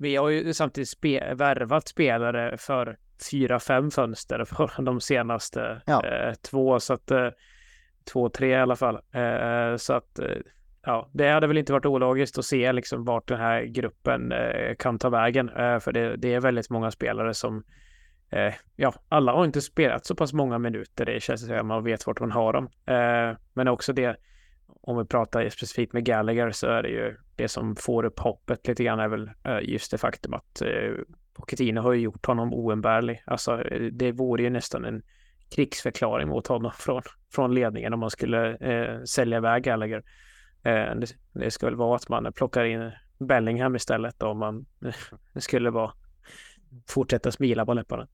vi har ju samtidigt spe, värvat spelare för fyra, fem fönster för de senaste Ja. eh, två, så att eh, två, tre i alla fall. Eh, så att eh, ja, det hade väl inte varit ologiskt att se liksom vart den här gruppen eh, kan ta vägen. Eh, för det, det, är väldigt många spelare som, ja, alla har inte spelat så pass många minuter. Det känns som att man vet vart man har dem. Men också det, om vi pratar specifikt med Gallagher så är det ju det som får upp hoppet lite grann är väl eh, just det faktum att eh, Pochettino har ju gjort honom oumbärlig. Alltså eh, det vore ju nästan en krigsförklaring mot honom från, från ledningen om man skulle eh, sälja iväg Gallagher. Eh, det, det ska väl vara att man plockar in Bellingham istället om man eh, skulle vara fortsätta smila på läpparna.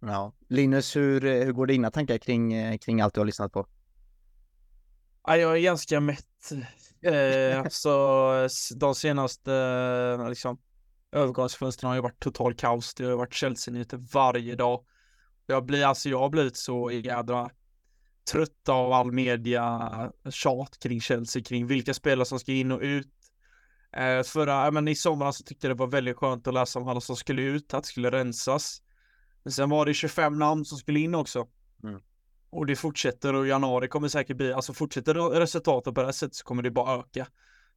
Ja, Linus, hur, hur går dina tankar kring, kring allt du har lyssnat på? Ja, jag är ganska mätt. Eh, så de senaste liksom, övergångsfönstren har ju varit total kaos. Det har varit Chelsea-nyheter varje dag. Jag blir alltså, jag har blivit så jädra trött av all media tjat kring Chelsea, kring vilka spelare som ska in och ut. Eh, förra, men i somras så tyckte jag det var väldigt skönt att läsa om alla som skulle ut, att det skulle rensas. Men sen var det 25 namn som skulle in också. Mm. Och det fortsätter och januari kommer säkert bli, alltså fortsätter resultatet på det här sättet så kommer det bara öka.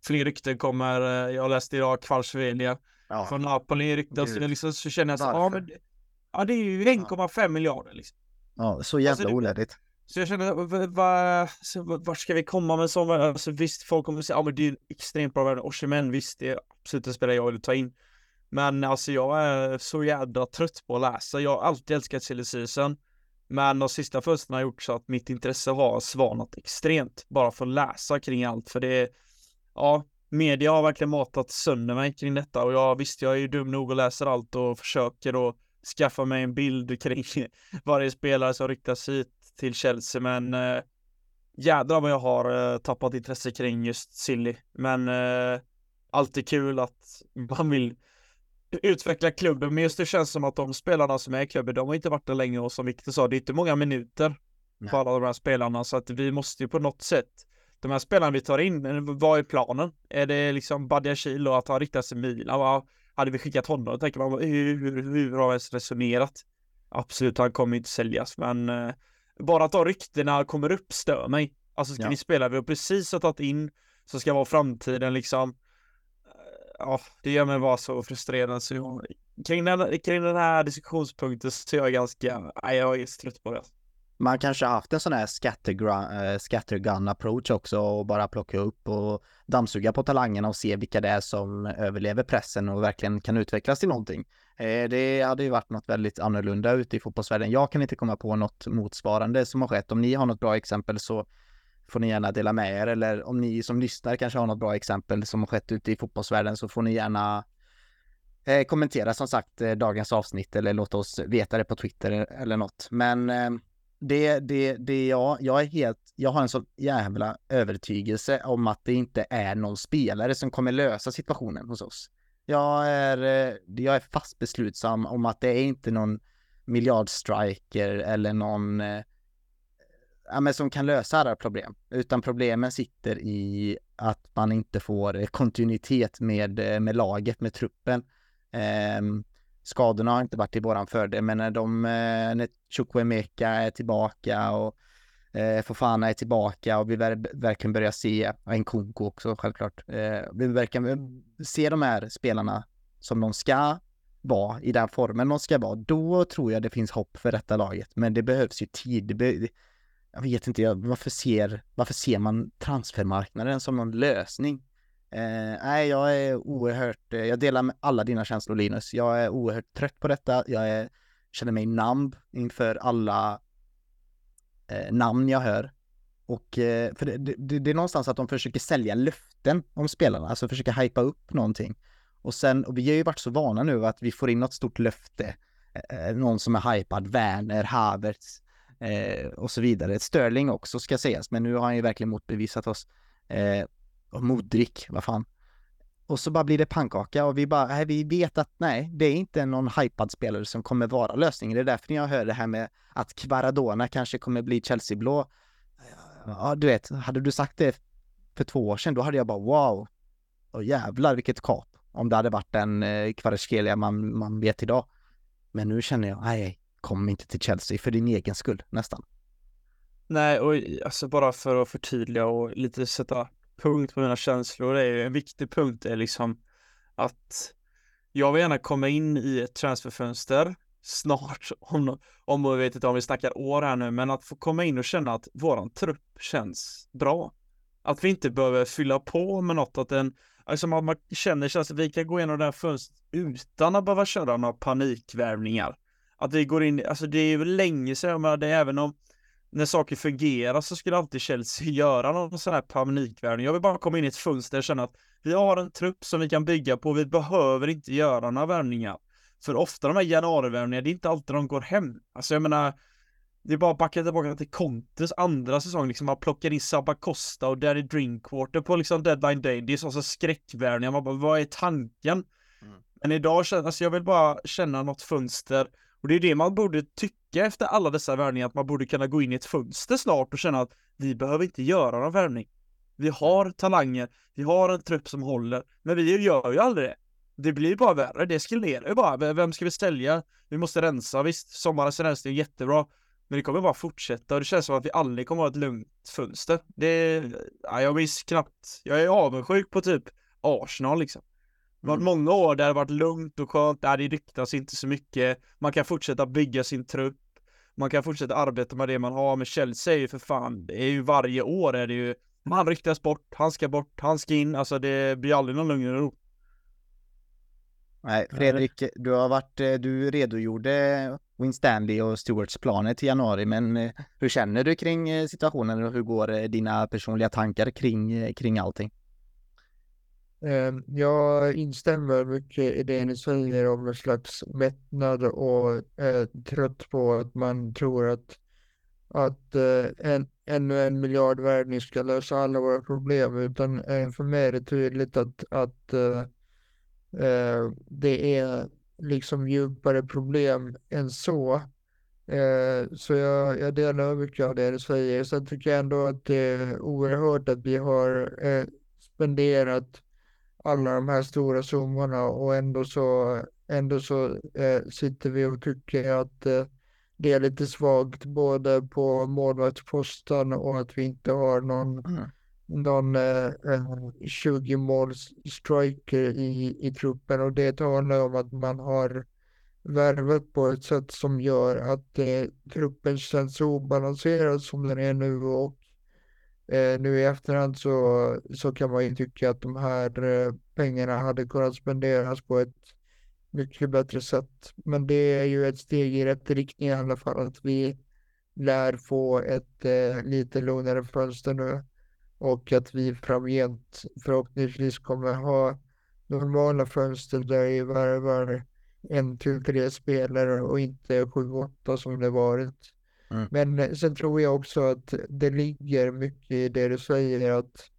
Fler rykten kommer, eh, jag läste idag Kvarsvelia ja. från Napoli ryktas, så, liksom, så känner jag så, ja men Ja det är ju 1,5 ja. miljarder liksom. Ja, så jävla alltså, onödigt. Så jag känner, vart va, ska vi komma med sån, alltså visst folk kommer säga, ja men det är extremt bra värde, Oshimen visst det är absolut en spelare jag vill ta in. Men alltså jag är så jädra trött på att läsa, jag har alltid älskat silly season. Men de sista fönstren har gjort så att mitt intresse har svanat extremt bara för att läsa kring allt. För det ja, media har verkligen matat sönder mig kring detta. Och jag visst, jag är ju dum nog och läser allt och försöker att skaffa mig en bild kring varje spelare som ryktas hit till Chelsea, men eh, jädrar vad jag har eh, tappat intresse kring just Silly. Men eh, alltid kul att man vill utveckla klubben, men just det känns som att de spelarna som är i klubben, de har inte varit där länge och som Victor sa, det är inte många minuter Nej. för alla de här spelarna, så att vi måste ju på något sätt de här spelarna vi tar in, vad är planen? Är det liksom Badiashil och att han riktar sig Milan? hade vi skickat honom, då tänker man hur, hur, hur har vi ens resonerat? Absolut, han kommer inte säljas, men eh, bara att de ryktena kommer upp stör mig. Alltså ska ja. vi spela vi har precis har tagit in, så ska vara framtiden liksom. Ja, det gör mig bara så frustrerad så jag, kring den, kring den här diskussionspunkten så är jag ganska, nej, jag är trött på det man kanske haft en sån här scattergun, eh, scattergun approach också och bara plocka upp och dammsuga på talangerna och se vilka det är som överlever pressen och verkligen kan utvecklas till någonting. Eh, det hade ju varit något väldigt annorlunda ute i fotbollsvärlden. Jag kan inte komma på något motsvarande som har skett. Om ni har något bra exempel så får ni gärna dela med er eller om ni som lyssnar kanske har något bra exempel som har skett ute i fotbollsvärlden så får ni gärna eh, kommentera som sagt eh, dagens avsnitt eller låta oss veta det på Twitter eller något. Men eh, det, det, det jag, jag är helt, jag har en sån jävla övertygelse om att det inte är någon spelare som kommer lösa situationen hos oss. Jag är, eh, jag är fast beslutsam om att det är inte någon miljardstriker eller någon eh, ja, men som kan lösa alla problem, utan problemen sitter i att man inte får eh, kontinuitet med, eh, med laget, med truppen. Eh, skadorna har inte varit i våran fördel, men när de, eh, när Chukwemeka är tillbaka och eh, Fofana är tillbaka och vi ver verkligen börjar se, och Nkunku också självklart, eh, vi verkligen se de här spelarna som de ska vara i den formen de ska vara, då tror jag det finns hopp för detta laget. Men det behövs ju tid. Det be jag vet inte, varför ser, varför ser man transfermarknaden som någon lösning? Eh, nej, jag är oerhört, eh, jag delar med alla dina känslor Linus. Jag är oerhört trött på detta. Jag är, känner mig namn inför alla eh, namn jag hör. Och eh, för det, det, det, är någonstans att de försöker sälja löften om spelarna, alltså försöker hypa upp någonting. Och sen, och vi har ju varit så vana nu att vi får in något stort löfte, eh, eh någon som är hypad, Werner, Havertz eh, och så vidare. Sterling också ska sägas, men nu har han ju verkligen motbevisat oss. Eh, och Modric, vad fan. Och så bara blir det pannkaka och vi bara, nej, vi vet att nej, det är inte någon hypad spelare som kommer vara lösningen. Det är därför jag hör det här med att Kvaradona kanske kommer bli Chelsea-blå. Ja, du vet, hade du sagt det för två år sedan, då hade jag bara wow, och jävlar vilket kap. Om det hade varit en eh, Kvaratskhelia man, man vet idag. Men nu känner jag, nej, kom inte till Chelsea för din egen skull nästan. Nej, och alltså bara för att förtydliga och lite sätta punkt på mina känslor. Det är ju en viktig punkt är liksom att jag vill gärna komma in i ett transferfönster snart, om, om vi vet inte om vi snackar år här nu, men att få komma in och känna att våran trupp känns bra. Att vi inte behöver fylla på med något, att den, alltså man, man känner sig att vi kan gå igenom det här fönstret utan att behöva köra några panikvärvningar. Att vi går in, alltså det är ju länge sedan, men det är även om när saker fungerar så skulle alltid Chelsea göra någon sån här panikvärvning. Jag vill bara komma in i ett fönster och känna att vi har en trupp som vi kan bygga på, vi behöver inte göra några värvningar. För ofta de här januarivärvningarna, det är inte alltid de går hem. Alltså jag menar, det är bara att backa tillbaka till Contes andra säsong, liksom man plockar in Sabba Costa och Danny Drinkwater på liksom deadline day. Det är så, så skräckvärvningar, man bara, vad är tanken? Mm. Men idag känner, alltså jag vill bara känna något fönster och det är det man borde tycka efter alla dessa värvningar, att man borde kunna gå in i ett fönster snart och känna att vi behöver inte göra någon värvning. Vi har talanger, vi har en trupp som håller, men vi gör ju aldrig det. Det blir bara värre, det eskalerar ju bara. Vem ska vi sälja? Vi måste rensa, visst, sommarens rensning är jättebra, men det kommer bara fortsätta och det känns som att vi aldrig kommer att ha ett lugnt fönster. Det, ja, jag minns knappt, jag är avundsjuk på typ Arsenal liksom. Det har varit många år där det varit lugnt och skönt, där det ryktas inte så mycket. Man kan fortsätta bygga sin trupp. Man kan fortsätta arbeta med det man har. Men Chelsea är ju för fan, det är ju varje år är det ju, man ryktas bort, han ska bort, han ska in. Alltså det blir aldrig någon lugn och ro. Nej, Fredrik, du har varit, eh, du redogjorde Win Stanley och Stewarts planer till januari, men eh, hur känner du kring eh, situationen och hur går dina personliga tankar kring, kring allting? Ehm, jag instämmer mycket i det ni säger om en slags mättnad och är trött på att man tror att, att eh, en, ännu en miljard värvning ska lösa alla våra problem. Utan eh, för mig är det tydligt att, att äh, det är liksom djupare problem än så. Äh, så jag, jag delar mycket av det ni säger. Sen tycker jag ändå att det är oerhört att vi har spenderat alla de här stora summorna och ändå så, ändå så eh, sitter vi och tycker att eh, det är lite svagt både på målvaktsposten och att vi inte har någon, mm. någon eh, 20 måls striker i, i truppen och det talar om att man har värvat på ett sätt som gör att eh, truppen känns obalanserad som den är nu och Eh, nu i efterhand så, så kan man ju tycka att de här eh, pengarna hade kunnat spenderas på ett mycket bättre sätt. Men det är ju ett steg i rätt riktning i alla fall att vi lär få ett eh, lite lugnare fönster nu och att vi framgent förhoppningsvis kommer ha normala fönster där vi värvar en till tre spelare och inte sju, åtta som det varit. Mm. Men eh, sen tror jag också att det ligger mycket i det du säger att,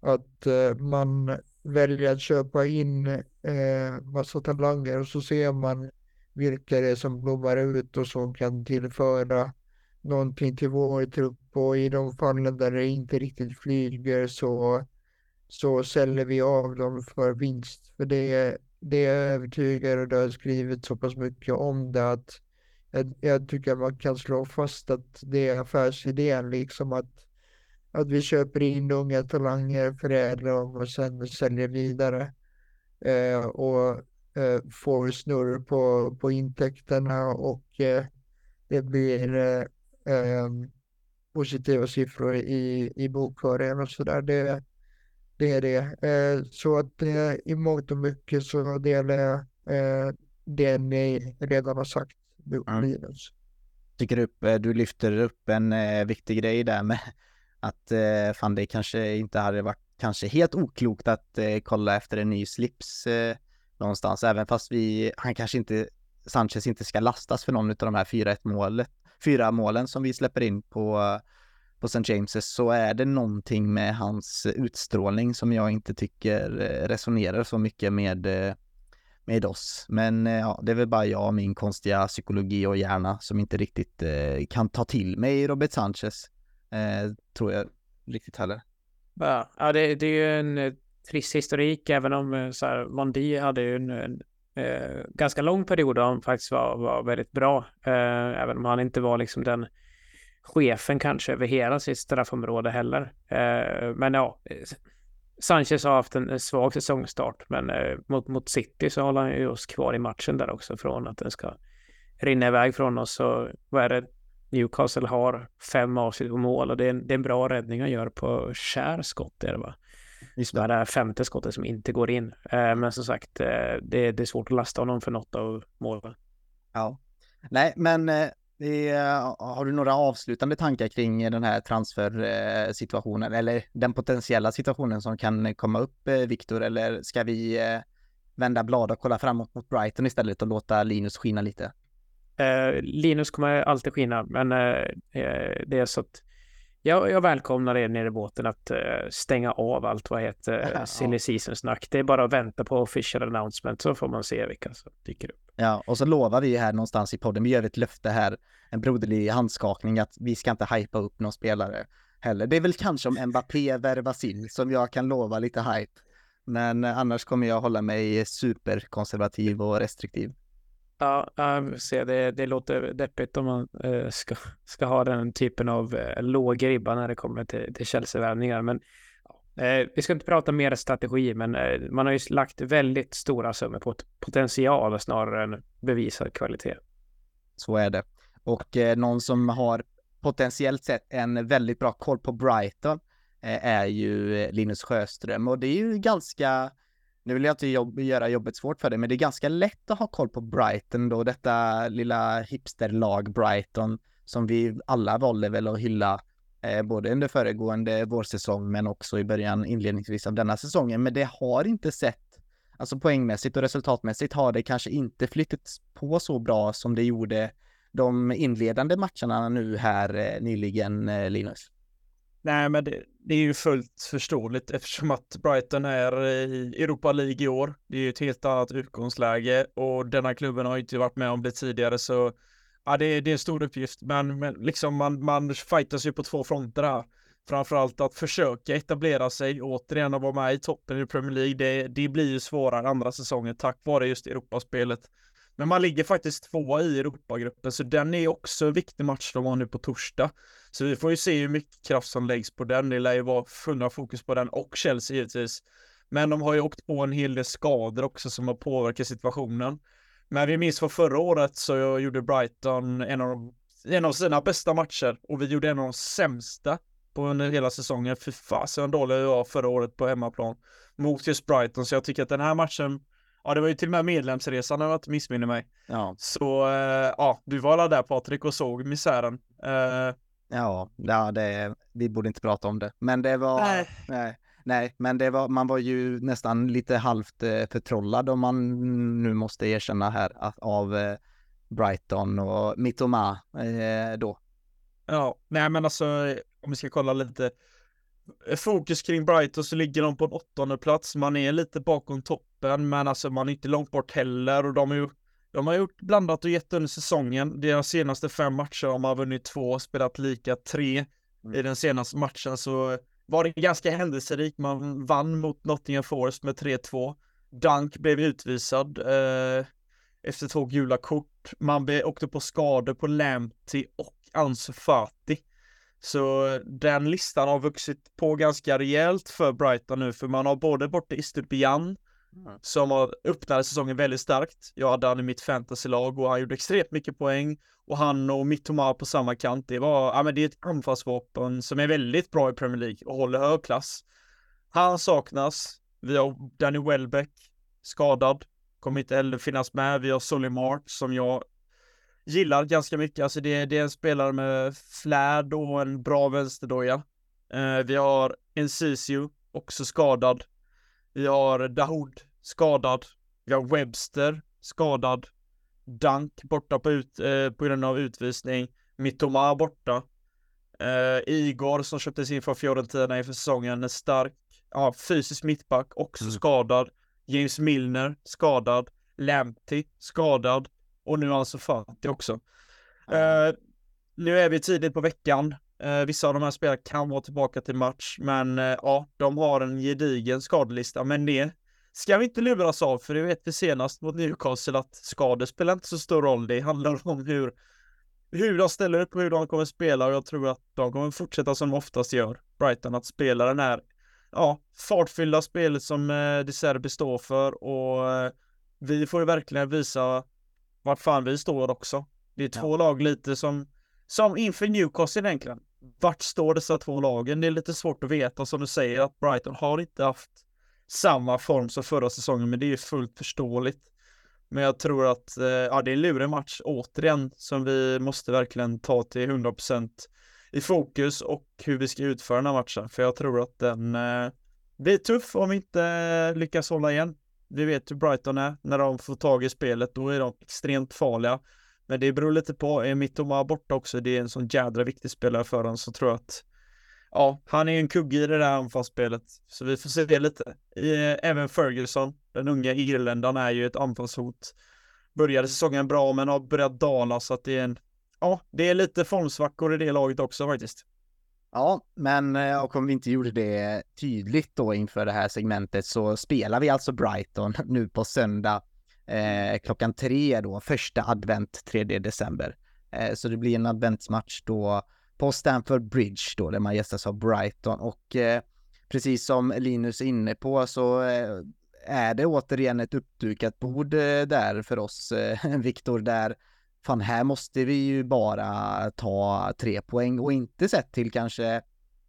att eh, man väljer att köpa in eh, massa talanger och så ser man vilka det är som blommar ut och som kan tillföra någonting till vår trupp och i de fallen där det inte riktigt flyger så, så säljer vi av dem för vinst. För det, det är jag övertygad och det har skrivit så pass mycket om det att jag, jag tycker man kan slå fast att det är affärsidén liksom att, att vi köper in unga talanger, förädlar dem och sen säljer vidare. Eh, och eh, får snurr på, på intäkterna och eh, det blir eh, eh positiva siffror i, i bokföringen och sådär. Det, det är det. Eh, så att eh, i mångt och mycket så delar jag eh, det ni redan har sagt minus. Tycker upp, eh, du lyfter upp en eh, viktig grej där med att eh, fan det kanske inte hade varit kanske helt oklokt att eh, kolla efter en ny slips eh, någonstans, även fast vi, han kanske inte, Sanchez inte ska lastas för någon av de här 4-1 målet, fyra målen som vi släpper in på, på St. James's så är det någonting med hans utstrålning som jag inte tycker eh, resonerar så mycket med med oss. Men eh, ja, det är väl bara jag och min konstiga psykologi och hjärna som inte riktigt eh, kan ta till mig Robert Sanchez. Eh, tror jag riktigt heller. Ja, det, det är ju en eh, trist historik, även om eh, så här, Mondi hade ju en, en en ganska lång period där han faktiskt var, var väldigt bra. även om han inte var liksom den chefen kanske över hela sitt straffområde heller. Eh, men ja, Sanchez har haft en svag säsongstart, men eh, mot, mot City så håller han ju oss kvar i matchen där också från att den ska rinna iväg från oss. Så vad är det? Newcastle har fem avslut på mål och det är, en, det är en bra räddning han gör på kär skott är det va? Just det. det här femte skottet som inte går in. Eh, men som sagt, eh, det, det, är svårt att lasta honom för något av målen. Ja, nej, men eh, är, har du några avslutande tankar kring den här transfersituationen eller den potentiella situationen som kan komma upp, eh, Viktor? Eller ska vi eh, vända blad och kolla framåt mot Brighton istället och låta Linus skina lite? Eh, Linus kommer alltid skina, men eh, eh det är så att jag, jag välkomnar er nere i båten att uh, stänga av allt vad heter uh, silly season-snack. Det är bara att vänta på official announcement så får man se vilka som dyker upp. Ja, och så lovar vi här någonstans i podden, vi gör ett löfte här, en broderlig handskakning att vi ska inte hypa upp någon spelare heller. Det är väl kanske om Mbappé värvas in som jag kan lova lite hype. Men annars kommer jag hålla mig superkonservativ och restriktiv. Ja, jag ser det. Det låter deppigt om man eh, ska, ska ha den typen av eh, låg ribba när det kommer till, till Chelsea-värvningar. Men eh, vi ska inte prata mer strategi, men eh, man har ju lagt väldigt stora summor på potential snarare än bevisad kvalitet. Så är det. Och eh, någon som har potentiellt sett en väldigt bra koll på Brighton eh, är ju eh, Linus Sjöström och det är ju ganska nu vill jag inte jobb, göra jobbet svårt för dig, men det är ganska lätt att ha koll på Brighton då, detta lilla hipsterlag Brighton som vi alla valde väl att hylla eh, både under föregående vårsäsong men också i början inledningsvis av denna säsongen. Men det har inte sett, alltså poängmässigt och resultatmässigt har det kanske inte flyttats på så bra som det gjorde de inledande matcherna nu här eh, nyligen, eh, Linus. Nej, men det, det, är ju fullt förståeligt eftersom att Brighton är i Europa League i år. Det är ju ett helt annat utgångsläge och denna klubben har inte varit med om det tidigare så ja, det, det är en stor uppgift. Men, men liksom man, man fightas ju på två fronter här. Framförallt att försöka etablera sig återigen och vara med i toppen i Premier League. Det, det blir ju svårare andra säsongen tack vare just Europaspelet. Men man ligger faktiskt tvåa i Europagruppen, så den är också en viktig match de har nu på torsdag. Så vi får ju se hur mycket kraft som läggs på den. Det lär ju vara fulla fokus på den och Chelsea givetvis. Men de har ju åkt på en hel del skador också som har påverkat situationen. Men vi minns från förra året så gjorde Brighton en av, de, en av sina bästa matcher och vi gjorde en av de sämsta på under hela säsongen. Fy fasen dålig jag var förra året på hemmaplan mot just Brighton. Så jag tycker att den här matchen Ja, det var ju till och med medlemsresan om jag inte missminner mig. Ja. Så äh, ja, du var alla där Patrik och såg misären. Äh, ja, ja det, vi borde inte prata om det. Men det var... Nej. nej. Nej, men det var, man var ju nästan lite halvt eh, förtrollad om man nu måste erkänna här av eh, Brighton och Mittoma eh, då. Ja, nej men alltså om vi ska kolla lite fokus kring Brighton så ligger de på en åttonde plats. Man är lite bakom toppen, men alltså man är inte långt bort heller och de har ju de har gjort blandat och gett under säsongen. Deras senaste fem matcher har man vunnit två, spelat lika tre. Mm. I den senaste matchen så var det ganska händelserikt. Man vann mot Nottingham Forest med 3-2. Dunk blev utvisad eh, efter två gula kort. Man åkte på skador på Lamptey och Ansu Fati. Så den listan har vuxit på ganska rejält för Brighton nu, för man har både borta Istupian mm. som har öppnade säsongen väldigt starkt. Jag hade han i mitt fantasylag och han gjorde extremt mycket poäng och han och Mittomar på samma kant. Det var, ja men det är ett anfallsvapen som är väldigt bra i Premier League och håller hög klass. Han saknas. Vi har Danny Welbeck skadad, kommer inte heller finnas med. Vi har Solly Mark som jag gillar ganska mycket. Alltså det, det är en spelare med flärd och en bra vänsterdoja. Eh, vi har Encisiu, också skadad. Vi har Dahoud, skadad. Vi har Webster, skadad. Dunk borta på, ut, eh, på grund av utvisning. Mittoma borta. Eh, Igor som köptes in från Fiorentina inför säsongen är stark. Ja, fysisk mittback, också mm. skadad. James Milner, skadad. Lamptey, skadad och nu alltså Fati också. Uh, nu är vi tidigt på veckan. Uh, vissa av de här spelarna kan vara tillbaka till match, men uh, ja, de har en gedigen skadelista, men det ska vi inte luras av, för det vet vi senast mot Newcastle att skador spelar inte så stor roll. Det handlar om hur hur de ställer upp och hur de kommer spela och jag tror att de kommer fortsätta som de oftast gör, Brighton, att spela den här ja, fartfyllda spelet som eh, De Serbi står för och eh, vi får ju verkligen visa vart fan vi står också. Det är två ja. lag lite som, som inför Newcastle egentligen. Vart står dessa två lagen? Det är lite svårt att veta som du säger att Brighton har inte haft samma form som förra säsongen, men det är ju fullt förståeligt. Men jag tror att eh, ja, det är en lurig match återigen som vi måste verkligen ta till 100% i fokus och hur vi ska utföra den här matchen. För jag tror att den eh, blir tuff om vi inte lyckas hålla igen. Vi vet hur Brighton är. När de får tag i spelet, då är de extremt farliga. Men det beror lite på, är Mittoma borta också, det är en sån jädra viktig spelare för dem, så tror jag att ja, han är en kugge i det där anfallsspelet. Så vi får se det lite. Även Ferguson, den unga irländaren, är ju ett anfallshot. Började säsongen bra, men har börjat dala så att det är en, ja, det är lite formsvackor i det laget också faktiskt. Ja, men eh, och om vi inte gjorde det tydligt då inför det här segmentet så spelar vi alltså Brighton nu på söndag eh, klockan tre då, första advent 3 december. Eh, så det blir en adventsmatch då på Stamford Bridge då, där man gästas av Brighton och eh, precis som Linus är inne på så eh, är det återigen ett uppdukat bord eh, där för oss, eh, Viktor, där fan här måste vi ju bara ta tre poäng och inte sett till kanske,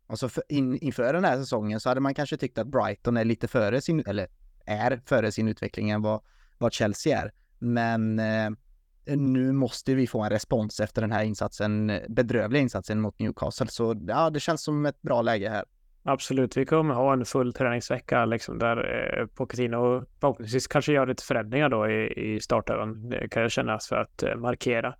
alltså för, in, inför den här säsongen så hade man kanske tyckt att Brighton är lite före sin, eller är före sin utveckling än vad, vad Chelsea är. Men eh, nu måste vi få en respons efter den här insatsen, bedrövliga insatsen mot Newcastle. Så ja, det känns som ett bra läge här. Absolut, vi kommer ha en full träningsvecka liksom där eh, Pochettino förhoppningsvis kanske gör lite förändringar då i, i startöven, Det eh, kan jag känna för att eh, markera.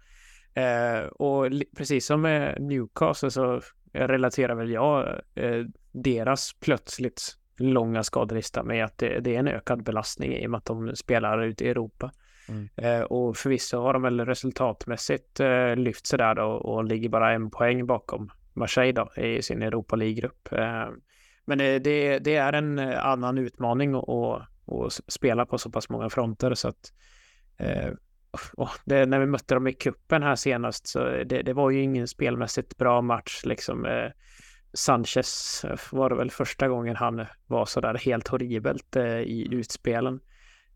Eh, och precis som med Newcastle så relaterar väl jag eh, deras plötsligt långa skadelista med att det, det, är en ökad belastning i och med att de spelar ute i Europa. Mm. Eh, och förvisso har de väl resultatmässigt eh, lyft sig där då och ligger bara en poäng bakom Marseille då i sin Europa League-grupp. Eh, men det, det, det, är en annan utmaning att, att spela på så pass många fronter så att eh, det, när vi mötte dem i kuppen här senast så det, det, var ju ingen spelmässigt bra match liksom. Eh, Sanchez var det väl första gången han var så där helt horribelt eh, i utspelen.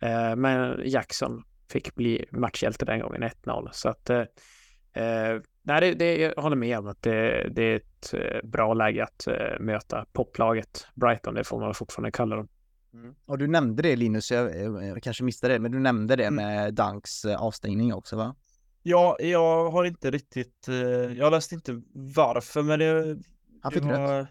Eh, men Jackson fick bli matchhjälte den gången, 1-0. Så att eh, eh, nej, det, det, jag håller med om att det, det är ett eh, bra läge att eh, möta poplaget Brighton, det får man fortfarande kalla dem. Mm. Och du nämnde det Linus, jag, jag, kanske missade det, men du nämnde det mm. med Dunks eh, avstängning också va? Ja, jag har inte riktigt, jag läste inte varför, men det... Han fick rött.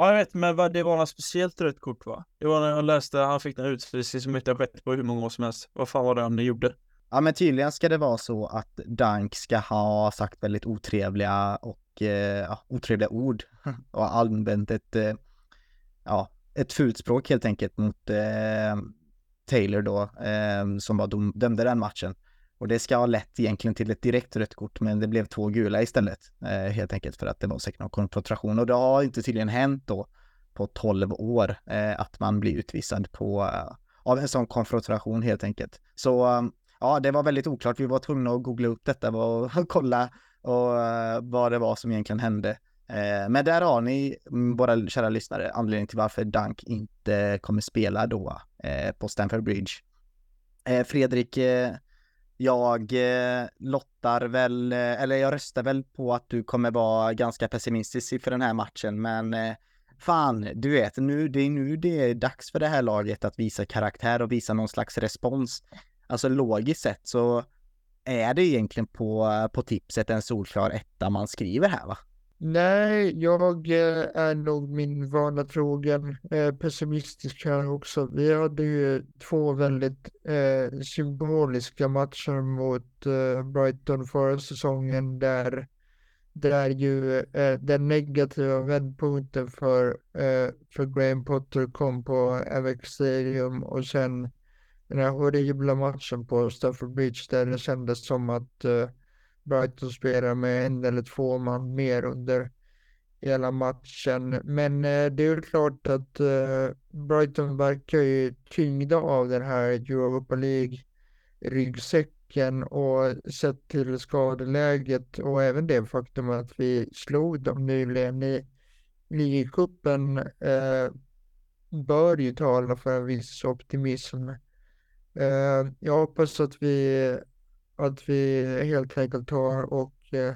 Ja, jag vet, men det var något speciellt rött kort va? Det var när jag läste, han fick den utvisning som inte har skett på hur många år som helst. Vad fan var det han gjorde? Ja, men tydligen ska det vara så att Dunk ska ha sagt väldigt otrevliga och eh, otrevliga ord och använt ett, eh, ja, ett fult språk helt enkelt mot eh, Taylor då, eh, som var dom, dömde den matchen. Och det ska ha lett egentligen till ett direkt rött kort, men det blev två gula istället. Eh, helt enkelt för att det var säkert någon konfrontation. Och det har inte tydligen hänt då på 12 år eh, att man blir utvisad på, eh, av en sån konfrontation helt enkelt. Så um, ja, det var väldigt oklart. Vi var tvungna att googla upp detta och kolla och, uh, vad det var som egentligen hände. Eh, men där har ni, mm, våra kära lyssnare, anledningen till varför Dunk inte kommer spela då eh, på Stamford Bridge. Eh, Fredrik, eh, jag eh, lottar väl, eh, eller jag röstar väl på att du kommer vara ganska pessimistisk för den här matchen, men eh, fan, du vet, nu, det är nu det är dags för det här laget att visa karaktär och visa någon slags respons. Alltså logiskt sett så är det egentligen på, eh, på tipset en solklar etta man skriver här va? Nej, jag eh, är nog min vana trogen eh, pessimistisk här också. Vi hade ju två väldigt eh, symboliska matcher mot eh, Brighton förra säsongen där, där ju eh, den negativa vändpunkten för, eh, för Graham Potter kom på Avex Stadium och sen den här horribla matchen på Stafford Bridge där det kändes som att eh, Brighton spelar med en eller två man mer under hela matchen. Men eh, det är ju klart att eh, Brighton verkar ju tyngda av den här Europa League ryggsäcken och sett till skadeläget och även det faktum att vi slog dem nyligen i ligacupen eh, bör ju tala för en viss optimism. Eh, jag hoppas att vi, att vi helt enkelt tar och eh,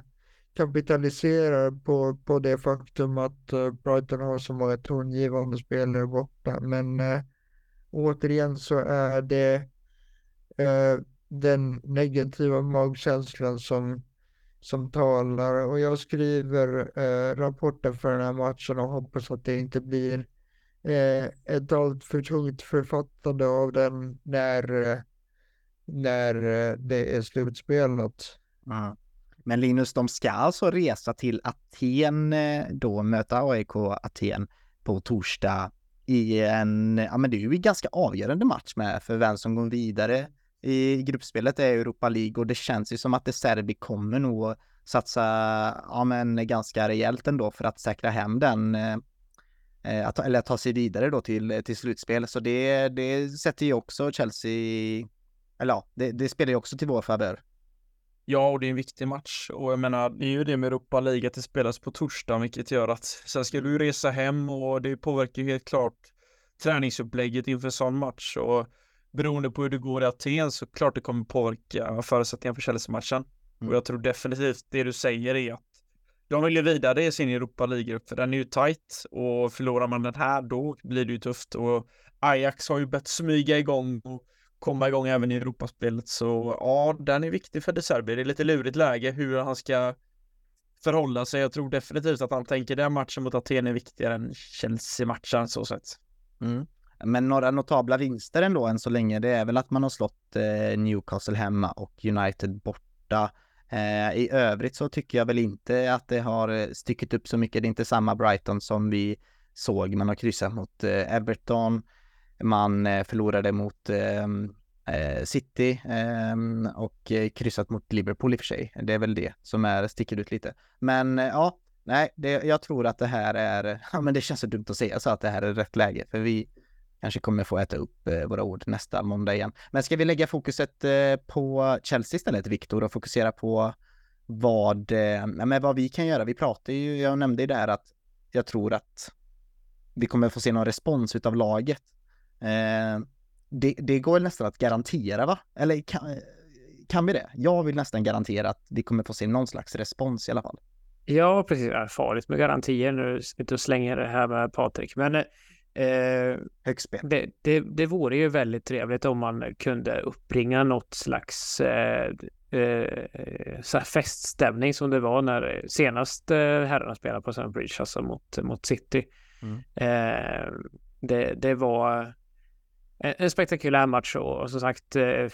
kapitaliserar på, på det faktum att eh, Brighton har så många tongivande spelare borta. Men eh, återigen så är det eh, den negativa magkänslan som, som talar och jag skriver eh, rapporten för den här matchen och hoppas att det inte blir eh, ett alltför tungt författande av den när, eh, när eh, det är slutspelat. Mm. Men Linus, de ska alltså resa till Aten eh, då, möta AIK Aten på torsdag i en, ja men det är ju en ganska avgörande match med för vem som går vidare i gruppspelet är Europa League och det känns ju som att det Serbi kommer nog satsa, ja men ganska rejält ändå för att säkra hem den, eh, eh att, eller att ta sig vidare då till, till slutspel. Så det, det sätter ju också Chelsea, eller ja, det, det spelar ju också till vår favör. Ja, och det är en viktig match och jag menar, det är ju det med Europa League att det spelas på torsdag, vilket gör att sen ska du resa hem och det påverkar ju helt klart träningsupplägget inför sån match och beroende på hur det går i Aten så klart det kommer påverka förutsättningarna för Chelsea-matchen. Mm. Och jag tror definitivt det du säger är att de vill ju vidare i sin Europa League-grupp för den är ju tight och förlorar man den här då blir det ju tufft och Ajax har ju börjat smyga igång och komma igång även i Europaspelet. Så ja, den är viktig för De Serbi. Det är lite lurigt läge hur han ska förhålla sig. Jag tror definitivt att han tänker den matchen mot Aten är viktigare än Chelsea-matchen så sett. Mm. Men några notabla vinster ändå än så länge, det är väl att man har slått eh, Newcastle hemma och United borta. Eh, I övrigt så tycker jag väl inte att det har eh, stickit upp så mycket. Det är inte samma Brighton som vi såg. Man har kryssat mot eh, Everton. Man eh, förlorade mot ehm, eh, City ehm, och eh, kryssat mot Liverpool i och för sig. Det är väl det som är, sticker ut lite. Men eh, ja, nej, det, jag tror att det här är, ja men det känns så dumt att säga så att det här är rätt läge, för vi kanske kommer få äta upp våra ord nästa måndag igen. Men ska vi lägga fokuset på Chelsea istället, Viktor, och fokusera på vad, ja men vad vi kan göra? Vi pratar ju, jag nämnde ju där att jag tror att vi kommer få se någon respons utav laget Eh, det, det går nästan att garantera va? Eller kan, kan vi det? Jag vill nästan garantera att vi kommer få se någon slags respons i alla fall. Ja, precis. Det är farligt med garantier nu. Inte att slänga det här med Patrik, men eh. Det, det, det vore ju väldigt trevligt om man kunde uppbringa något slags eh, eh, så feststämning som det var när senast eh, herrarna spelade på St. Bridge, alltså mot, mot City. Mm. Eh, det, det var en spektakulär match och som sagt eh,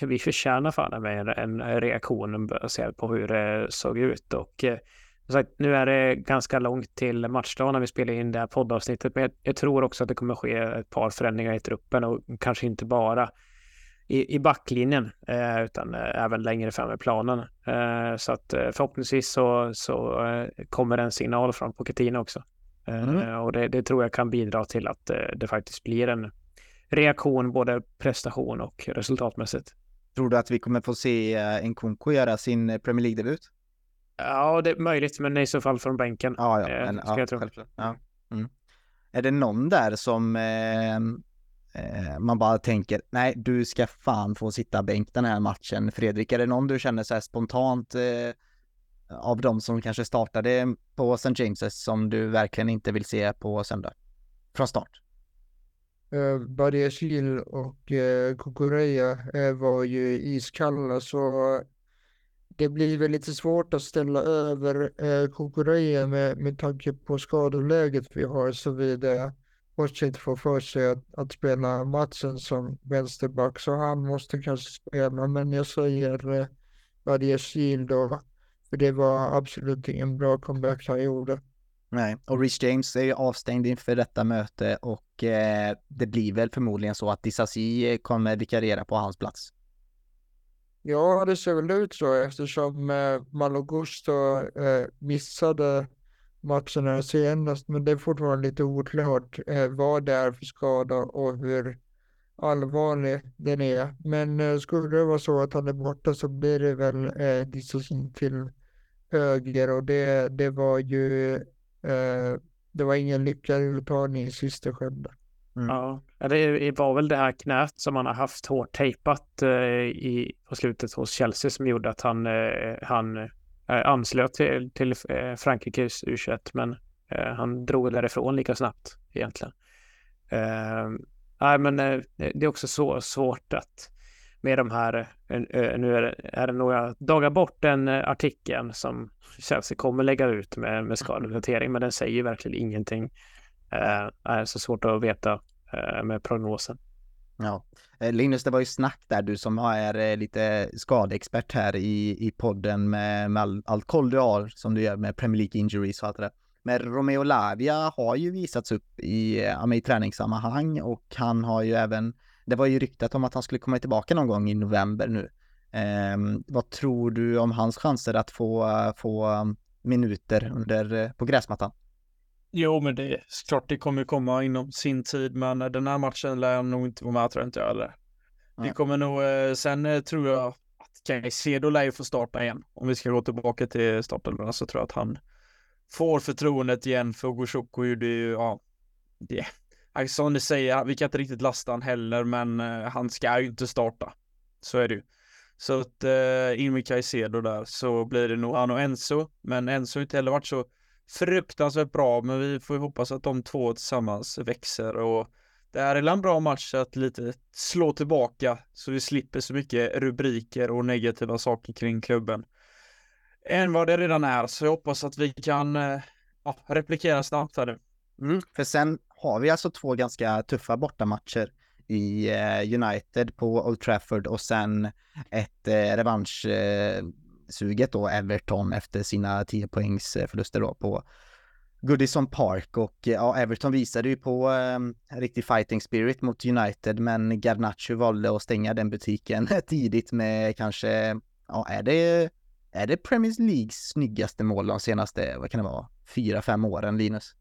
vi förtjänar fan med en, en reaktion baserat på hur det såg ut och eh, som sagt, nu är det ganska långt till matchdag när vi spelar in det här poddavsnittet men jag, jag tror också att det kommer ske ett par förändringar i truppen och kanske inte bara i, i backlinjen eh, utan eh, även längre fram i planen. Eh, så att eh, förhoppningsvis så, så kommer en signal från Pochettino också. Mm. Och det, det, tror jag kan bidra till att det faktiskt blir en reaktion både prestation och resultatmässigt. Tror du att vi kommer få se en eh, Nkunku göra sin eh, Premier League-debut? Ja, det är möjligt, men i så fall från bänken. Ja, ja, men, ja självklart. Ja. Mm. Är det någon där som eh, eh, man bara tänker, nej, du ska fan få sitta bänk den här matchen, Fredrik? Är det någon du känner så här spontant eh, av de som kanske startade på St. James's som du verkligen inte vill se på söndag? Från start? Eh, Badiashil och eh, Kukureya eh, var ju iskalla så det blir väl lite svårt att ställa över eh, Kukureya med, med tanke på skadeläget vi har såvida Watchit får för sig att, att spela matchen som vänsterback så han måste kanske spela men jag säger eh, Badiashil då för det var absolut ingen bra comeback han gjorde. Nej, och Rich James är ju avstängd inför detta möte och eh, det blir väl förmodligen så att Disasi kommer vikariera på hans plats. Ja, det ser väl ut så eftersom eh, Malogusto eh, missade matchen här senast, men det är fortfarande lite oklart eh, vad det är för skada och hur allvarlig den är. Men eh, skulle det vara så att han är borta så blir det väl eh, Disasi till höger och det, det var ju eh, det var ingen lyckad uttagning i sista skedet. Mm. Ja, det var väl det här knät som han har haft hårt tejpat eh, i, på slutet hos Chelsea som gjorde att han, eh, han eh, anslöt till, till eh, Frankrikes U21 men eh, han drog därifrån lika snabbt egentligen. Eh, nej, men eh, det är också så svårt att med de här, eh, eh, nu är det, är det några dagar bort den eh, artikeln som Chelsea kommer lägga ut med, med skadeuppdatering, men den säger verkligen ingenting. Det är så svårt att veta med prognosen. Ja, Linus, det var ju snack där, du som är lite skadeexpert här i, i podden med, med all, allt koll du har som du gör med Premier League injuries och allt det där. Men Romeo Lavia har ju visats upp i, i träningssammanhang och han har ju även, det var ju ryktat om att han skulle komma tillbaka någon gång i november nu. Eh, vad tror du om hans chanser att få, få minuter under, på gräsmattan? Jo, men det är klart det kommer komma inom sin tid, men den här matchen lär nog inte vara med tror inte jag eller. Vi kommer nog, eh, sen eh, tror jag att Caicedo lär ju få starta igen. Om vi ska gå tillbaka till starten så tror jag att han får förtroendet igen för Goshoko gjorde ju, ja, det, som ni säger, vi kan inte riktigt lasta han heller, men uh, han ska ju inte starta. Så är det ju. Så att uh, in med Caicedo där så blir det nog han och Enzo, men Enzo har inte heller varit så fruktansvärt bra, men vi får ju hoppas att de två tillsammans växer och det här är en bra match att lite slå tillbaka så vi slipper så mycket rubriker och negativa saker kring klubben än vad det redan är. Så jag hoppas att vi kan eh, ja, replikera snabbt här nu. Mm, för sen har vi alltså två ganska tuffa bortamatcher i eh, United på Old Trafford och sen ett eh, revanschsuget då Everton efter sina 10 poängs eh, förluster då på Goodison Park och ja, Everton visade ju på eh, riktig fighting spirit mot United men Garnacho valde att stänga den butiken tidigt med kanske, ja är det är det Premier Leagues snyggaste mål de senaste, vad kan det vara, fyra, fem åren, Linus?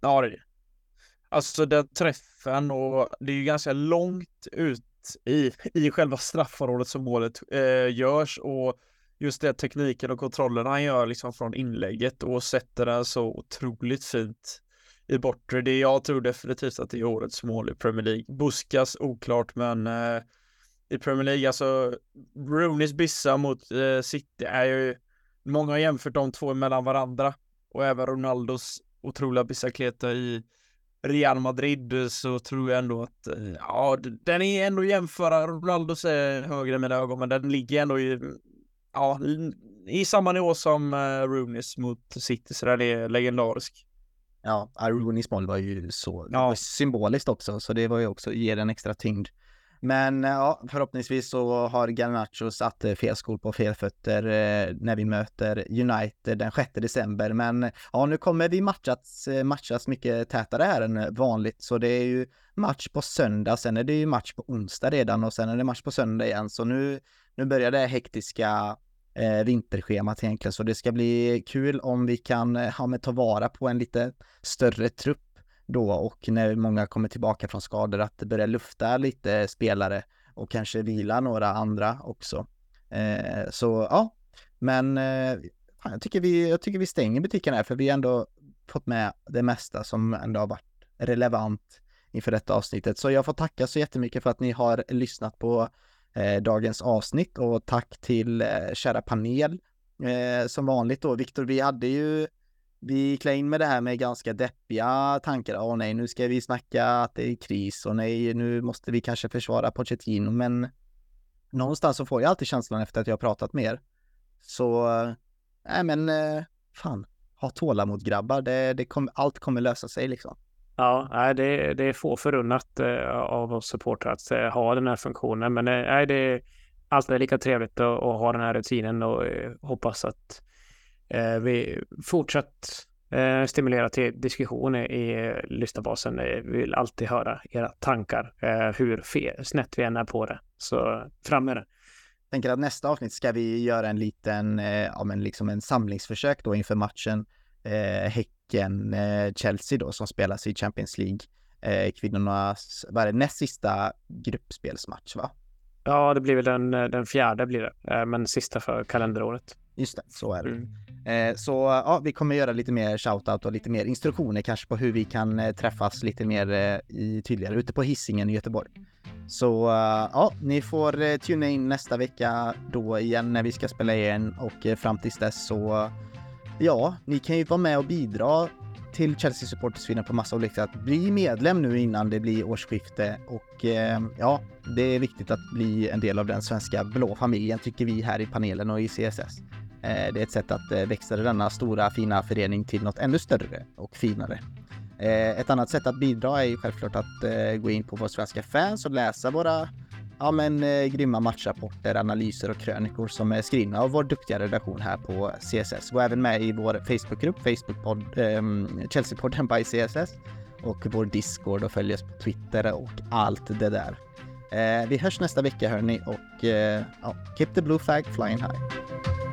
Ja, det är det. Alltså den träffen och det är ju ganska långt ut i, i själva straffområdet som målet eh, görs och just det tekniken och kontrollen han gör liksom från inlägget och sätter den så otroligt fint i bortre. Det jag tror definitivt att det är årets mål i Premier League. Buskas oklart men eh, i Premier League. Alltså Rooneys bissa mot eh, City är ju, många har jämfört de två mellan varandra och även Ronaldos otroliga bissakleta i Real Madrid så tror jag ändå att, eh, ja, den är ändå jämföra, Ronaldos är högre i mina ögon, men den ligger ändå i, ja, i samma nivå som uh, Rooneys mot City, så den är legendarisk. Ja, Rooneys mål var ju så ja. symboliskt också, så det var ju också, ger en extra tyngd. Men eh, ja, förhoppningsvis så har Garnacho satt eh, fel skor på fel fötter eh, när vi möter United den 6 december. Men ja, nu kommer vi matchas, eh, matchas mycket tätare här än vanligt. Så det är ju match på söndag, sen är det ju match på onsdag redan och sen är det match på söndag igen. Så nu, nu börjar det hektiska eh, vinterschemat egentligen. Så det ska bli kul om vi kan ja, ta vara på en lite större trupp då och när många kommer tillbaka från skador att det börjar lufta lite spelare och kanske vila några andra också. Eh, så ja, men eh, jag, tycker vi, jag tycker vi stänger butiken här för vi har ändå fått med det mesta som ändå har varit relevant inför detta avsnittet. Så jag får tacka så jättemycket för att ni har lyssnat på eh, dagens avsnitt och tack till eh, kära panel. Eh, som vanligt då, Viktor, vi hade ju vi klär in med det här med ganska deppiga tankar. Åh nej, nu ska vi snacka att det är kris och nej, nu måste vi kanske försvara Pochettino, men någonstans så får jag alltid känslan efter att jag har pratat med er. Så, eh, nej men, eh, fan, ha tålamod grabbar. Det, det kom, allt kommer lösa sig liksom. Ja, det, det är få förunnat eh, av oss supportrar att ha den här funktionen, men nej, det är alltid lika trevligt att, att ha den här rutinen och hoppas att vi fortsatt eh, stimulera till diskussion i lyssnarbasen. Vi vill alltid höra era tankar, eh, hur snett vi än är på det. Så fram med det. Jag tänker att nästa avsnitt ska vi göra en liten, ja men liksom en samlingsförsök då inför matchen eh, Häcken-Chelsea då som spelas i Champions League. eh, kvinnornas, vad är det, näst sista gruppspelsmatch va? Ja, det blir väl den, den fjärde blir det, eh, men sista för kalenderåret. Just det, så är det. Mm. Eh, så ja, vi kommer göra lite mer shoutout och lite mer instruktioner kanske på hur vi kan eh, träffas lite mer eh, i tydligare ute på hissingen i Göteborg. Så eh, ja, ni får eh, tuna in nästa vecka då igen när vi ska spela igen och eh, fram tills dess så ja, ni kan ju vara med och bidra till Chelsea Supporters Sweden på massa olika sätt. Bli medlem nu innan det blir årsskifte och eh, ja, det är viktigt att bli en del av den svenska blå familjen tycker vi här i panelen och i CSS. Eh, det är ett sätt att eh, växa denna stora fina förening till något ännu större och finare. Eh, ett annat sätt att bidra är ju självklart att gå in på vår svenska fans och läsa våra ja, men, eh, grymma matchrapporter, analyser och krönikor som är skrivna av vår duktiga redaktion här på CSS. Gå även med i vår Facebookgrupp, Facebookpodd, eh, Chelseapodden by CSS och vår Discord och följ oss på Twitter och allt det där. Eh, vi hörs nästa vecka hörni och eh, ja, keep the blue flag flying high.